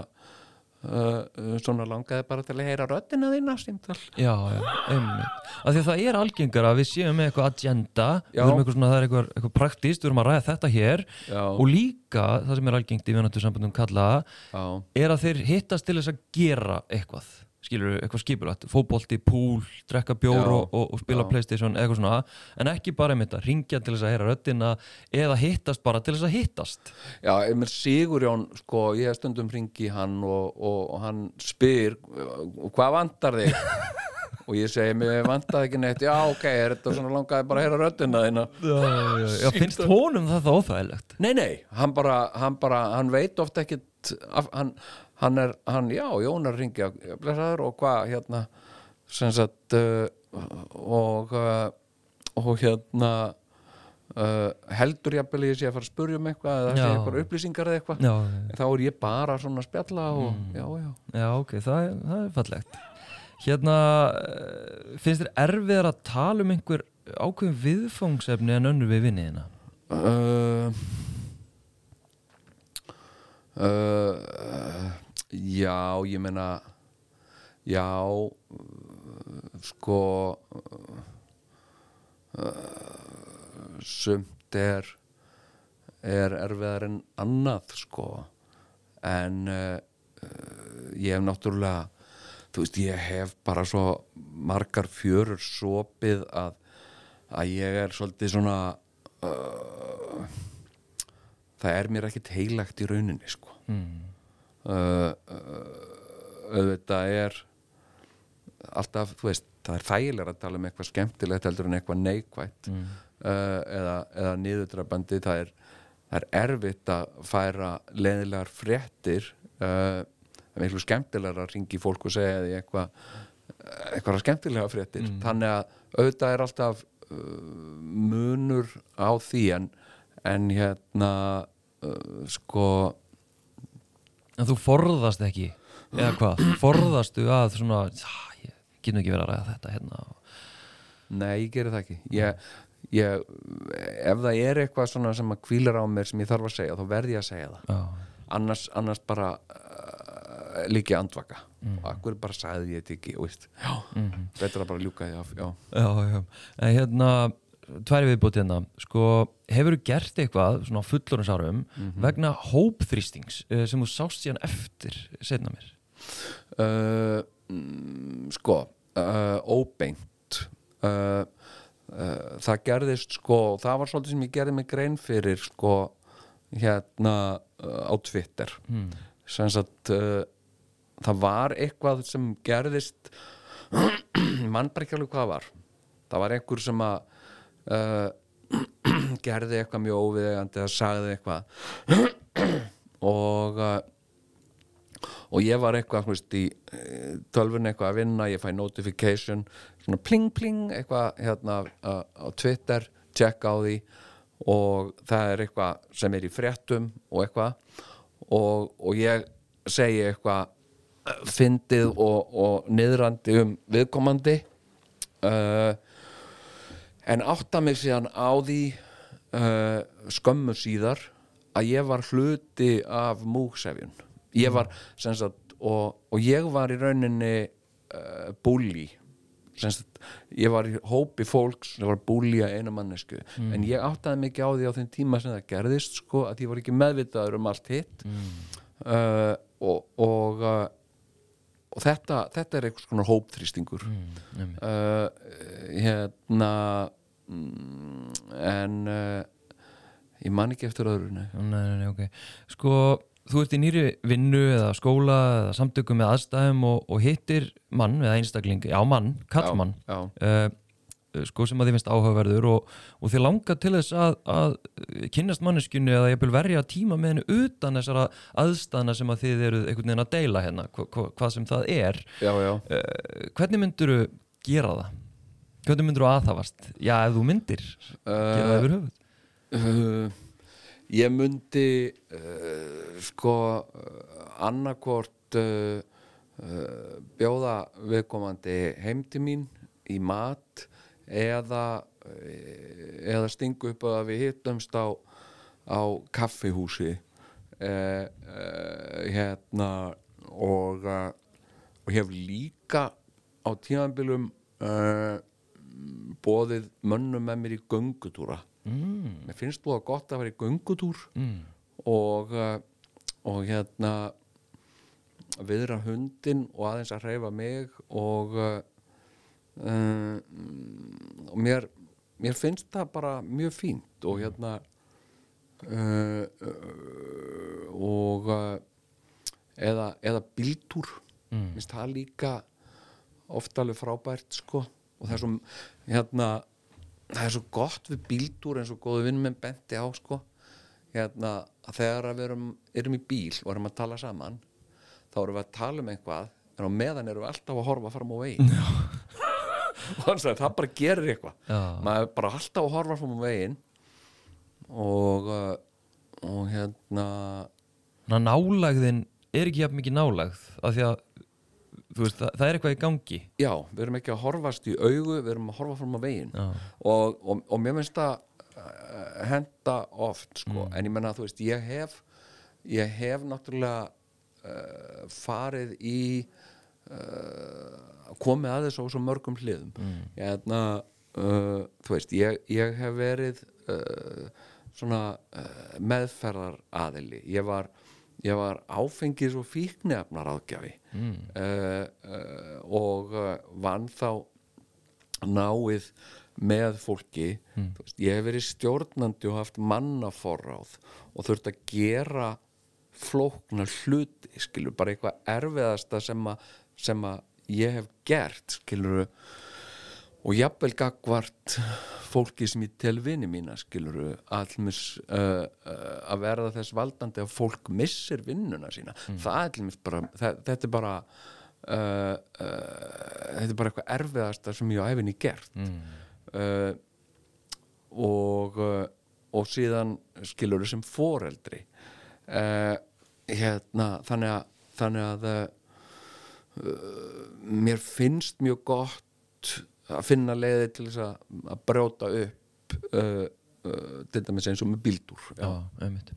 uh, svona langaði bara til að heyra röddina þína símtal já, já, einmitt. Af því að það er algengar að við séum með eitthvað agenda, við Já. erum eitthvað svona það er eitthvað, eitthvað praktist, við erum að ræða þetta hér. Já. og líka það sem er algengt í vináttu sambandum kalla já, er að þeir hittast til þess að gera eitthvað skilur eitthvað skipulagt, fótbolti, púl drekka bjór og, og, og spila Já. playstation eitthvað svona, en ekki bara einmitt að ringja til þess að heyra röddina eða hittast bara til þess að hittast. Já, Emil Sigurjón sko, ég stundum ringi hann og, og, hann spyr hvað vantar þig? [laughs] Og ég segi, mér vantaði ekki neitt. Já, ok, er þetta svona langaði bara að heyra röddina þína. Já, já, já, finnst honum það það óþægilegt? Nei, nei, hann bara, hann bara, hann veit ofta ekkit, hann, hann er, hann, já, Jón er að ringja, og hvað, hérna, sem sagt, uh, og, uh, og hérna, uh, heldur ég sé að fara að spurja um eitthvað eða sé Já. eitthvað upplýsingar eða eitthvað, þá er ég bara svona að spjalla og, já, já. já ok, það, er- það er fallegt Hérna, eh, finnst þér erfiðar að tala um einhver ákveðum viðfangsefni en önnur við vinniðina? Uh, uh, já, ég meina já sko uh, sumt er er erfiðar en annað sko en uh, ég hef náttúrulega þú veist, ég hef bara svo margar fjörur sopið að, að ég er svolítið svona uh, það er mér ekkit heilagt í rauninni sko Mm. Uh, uh, auðvitað er alltaf, þú veist, það er þægilega að tala um eitthvað skemmtilegt heldur en eitthvað neikvætt. Mm. uh, eða, eða niðurdrabandi það er, það er erfitt að færa leðilegar fréttir það er miklu skemmtilegar að ringi fólk og segja því eitthvað eitthvað skemmtilega fréttir. Þannig að auðvitað er alltaf uh, munur á því en, en hérna uh, sko En þú forðast ekki, eða hvað? Forðastu að svona, "Ah, ég get nú ekki verið að ræða þetta hérna. Nei, ég geri það ekki. Ég, ég, ef það er eitthvað svona sem að kvílar á mér sem ég þarf að segja þá verð ég að segja það. Já, annars, annars bara uh, líki andvaka. Og akkur bara sagði ég þetta ekki veist, já, betur að bara ljúka því af já, Já, já, en hérna tværi viðbúti hérna, sko hefur þú gert eitthvað svona á fullorðinsárum vegna hópþrýstings eh, sem þú sást síðan eftir setna mér? Uh, mm, sko uh, óbeint. Uh, það gerðist sko það var svolítið sem ég gerði mig grein fyrir sko hérna á Twitter. Mm. sem sagt uh, það var eitthvað sem gerðist [clears throat] mann bara ekki alveg hvað var. Það var einhver sem að uh, [clears throat] gerði eitthvað mjög óviðegandi eða sagði eitthvað. [clears throat] Og uh, og ég var eitthvað veist, í eh, tölvunni eitthvað að vinna ég fæ notification svona pling pling eitthvað hérna á, á Twitter, check á því. Og það er eitthvað sem er í fréttum og eitthvað. Og, og ég segi eitthvað eh, fyndið og, og niðrandi um viðkomandi. Uh, en átta mig síðan á því uh, skömmu síðar að ég var hluti af múksefjun ég var sagt og, og ég var í rauninni uh, búli sem sagt, ég var í hópi fólks sem var að búlja eina mannesku en ég áttaði ekki á því á þeim tíma sem það gerðist sko, að ég var ekki meðvitaður um allt hitt. Uh, og og, og þetta, þetta er eitthvað svona hópþrýstingur mm, uh, hérna mm, en uh, ég man ekki eftir öðru nei. Nei, nei, nei, ok. Sko, þú ert í nýri vinnu eða skóla eða samtökum með aðstæðum og, og hittir mann eða einstakling, já mann, kallmann já, uh, sko sem að þið finnst áhugaverður og, og þið langar til þess að, að kynnast manneskjunni eða ég vil verja tíma með henni utan þessara aðstæðna sem að þið eruð einhvern veginn að deila hérna, hva, hva, hvað sem það er já, já. uh, hvernig myndur þú gera það? Hvernig myndur þú aðhafast? Já, ef þú myndir gera það yfir höfuð ég myndi sko annarkvort uh, bjóða viðkomandi heim til mín í mat eða uh, eða stingu upp að við hittumst á, á kaffihúsi uh, uh, hérna og og hef líka á tímanbylum uh, bóðið mönnum með mér í göngutúra. Mm, mér finnst búið gott að vera í göngutúr mm, og, og hérna viðra hundin og aðeins að hreyfa mig og uh, og mér mér finnst það bara mjög fínt og hérna uh, uh, og uh, eða, eða bíltúr. Mm. finnst það líka oft alveg frábært sko. Og það er svo hérna það er svo gott við bíltúr eins og góðu vinn með benti á sko. Hérna að þegar við erum, erum í bíl og erum að tala saman þá erum við að tala um eitthvað en á meðan erum við alltaf að horfa fram á veginn og hann sagði það bara gerir eitthvað. Maður bara alltaf að horfa á veginn. Og uh, og hérna Ná, nálægðin er ekki jafn mikið nálægð af því að veist, það, það er eitthvað í gangi. Já, við erum ekki að horfast í augu við erum að horfa fram á veginn. Og, og, og mér finnst það uh, henda oft sko. en ég menna að þú veist, ég hef ég hef náttúrulega uh, farið í uh, komið að þessu á svo mörgum hliðum. Mm. hérna, uh, þú veist, ég, ég hef verið uh, svona uh, meðferðar aðili ég var, ég var áfengis og fíknefnar áðgjafi mm. uh, uh, og uh, vann þá náið með fólki. Þú veist, ég hef verið stjórnandi og haft mannaforráð og þurft að gera flókna hluti skilur, bara eitthvað erfiðasta sem að, sem að ég hef gert skilur og jafnvel gagvart fólki sem ég tel vini mína skilur allmis uh, uh, að verða þess valdandi að fólk missir vinnuna sína. Það er allmis bara, það, þetta er bara uh, uh, þetta er bara eitthvað erfiðasta sem ég á æfinni gert. Mm. uh, og uh, og síðan skilur sem foreldri. Hérna þannig að, þannig að mér finnst mjög gott að finna leiði til þess að, að brjóta upp uh, uh, til dæmis eins og með bíldur Já, einmitt.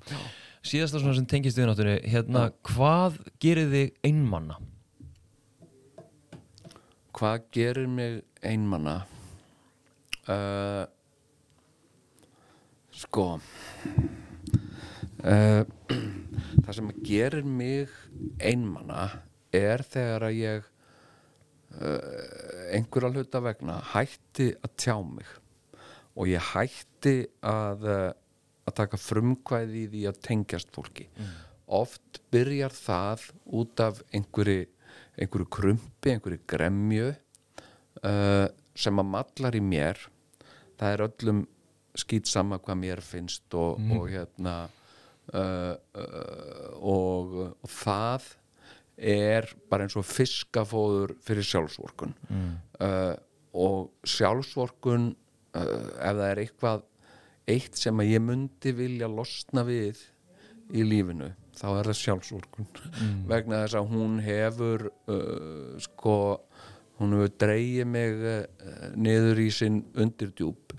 Síðasta svona sem tengist við náttúrulega hérna, hvað gerir þig einmanna? hvað gerir mig einmanna uh, sko uh, [clears throat] það sem gerir mig einmanna er þegar að ég uh, einhverja hluta vegna hætti að tjá mig. Og ég hætti að uh, að taka frumkvæði í því að tengjast fólki. Oft byrjar það út af einhverju einhverju krumpi, einhverju gremju uh, sem að mallar í mér. Það er öllum skýt sama hvað mér finnst og, og hérna uh, og, og það er bara eins og fiskafóður fyrir sjálfsvorkun. Uh, og sjálfsvorkun uh, ef það er eitthvað eitt sem að ég myndi vilja losna við í lífinu þá er það sjálfsvorkun. [laughs] Vegna þess að hún hefur uh, sko hún hefur dreigið mig uh, niður í sinn undirdjúp.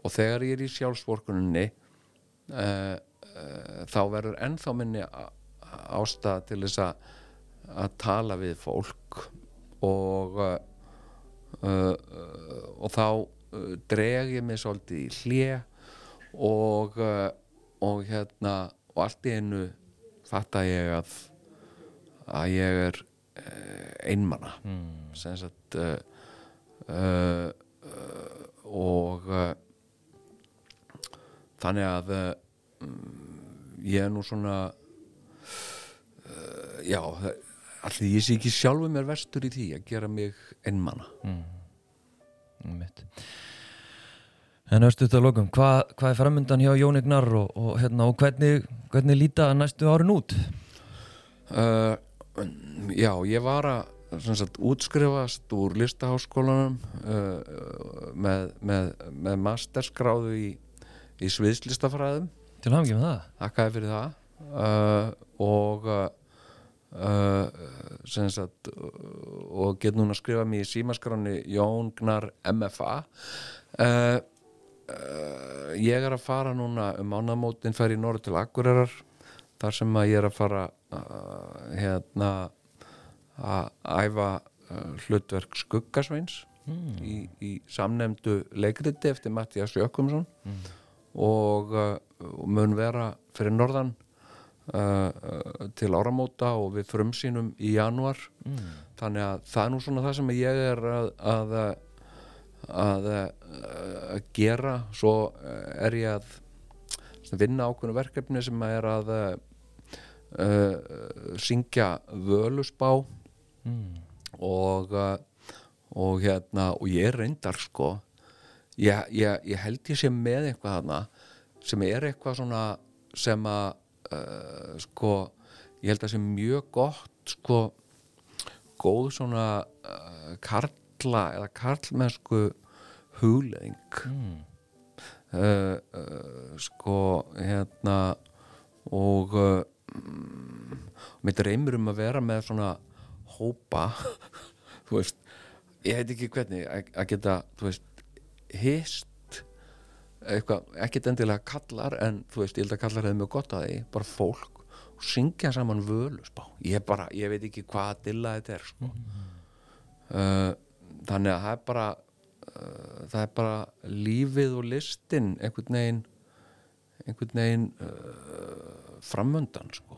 Og þegar ég er í sjálfsvorkuninni uh, uh, þá verður ennþá minni á- ástæða til þess að að tala við fólk og uh, uh, og þá uh, dreg ég mig svolítið í hlje og uh, og hérna og allt í einu fatta ég að að ég er uh, einmana mm. sem sagt uh, og þannig að mm, ég er nú svona já allir ég sé ekki sjálfu mér vestur í því að gera mig einmana Einmitt. En östu þetta lokum, hvað, hvað er framöndan hjá Jón Ignar og, og, hérna, og hvernig, hvernig líta næstu árin út? uh, já, ég var að sagt, útskrifast úr listaháskólanum uh, með, með, með masterskráðu í, í sviðslistafræðum Til ekki með það? það uh, og uh, uh, sagt og get núna að skrifa mér í símaskráni Jón Gnar MFA uh, uh, ég er að fara núna um ánamótin fær í norður til Akureyrar þar sem að ég er að fara uh, hérna að æfa hlutverk skuggasveins í, í samnemdu leikriti eftir Mattias Jökumsson og, uh, og mun vera fyrir norðan til áramóta og við frumsýnum í januar þannig að það er nú svona það sem ég er að að, að, að gera. Svo uh, er ég að vinna ákveðnu verkefni sem er að uh, syngja völusbá og uh, og hérna og ég reyndar sko ég, ég, ég held ég sé með eitthvað hana sem er eitthvað svona sem að uh, sko ég held að sé mjög gott sko góð svona uh, karla eða karlmennsku hugleðing uh, uh, sko hérna og mm, mér dreymir um að vera með svona hópa [laughs] þú veist, ég heit ekki hvernig að geta, þú veist hist ekkert endilega kallar en þú veist, ég held að kallar hefði mjög gott að því bara fólk og syngja saman völusbá ég bara, ég veit ekki hvað dilla þetta er sko. uh, þannig að það er bara uh, það er bara lífið og listin einhvern veginn einhvern veginn uh, framöndan sko.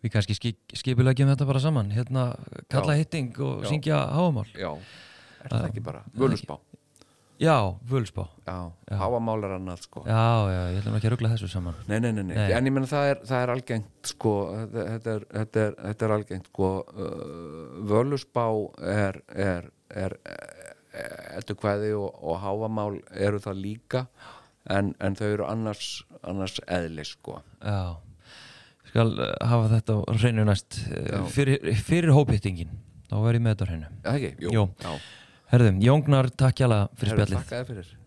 Við kannski skip, skipulegjum þetta bara saman, hérna kalla Já. hitting og Já. syngja háamál. já, er það ekki bara völusbá, Já, völspá. já, háamál er annað sko. Já, já, ég ætlum ekki að ruggla þessu saman. Nei, nei, nei, nei, Nei. en ég menn það er, það er algengt sko, þetta, er, þetta, er, þetta er algengt sko, uh, völusbá er, er, er, er etukvæði og, og háamál eru það líka en, en þau eru annars, annars eðli sko. Já, skal uh, hafa þetta á hreinu næst fyrir, fyrir hóphittingin. Þá verð ég með þetta á hreinu. Herðum, Jóngnar, takk hjá fyrir Herru, spjallið. Þakka þér fyrir.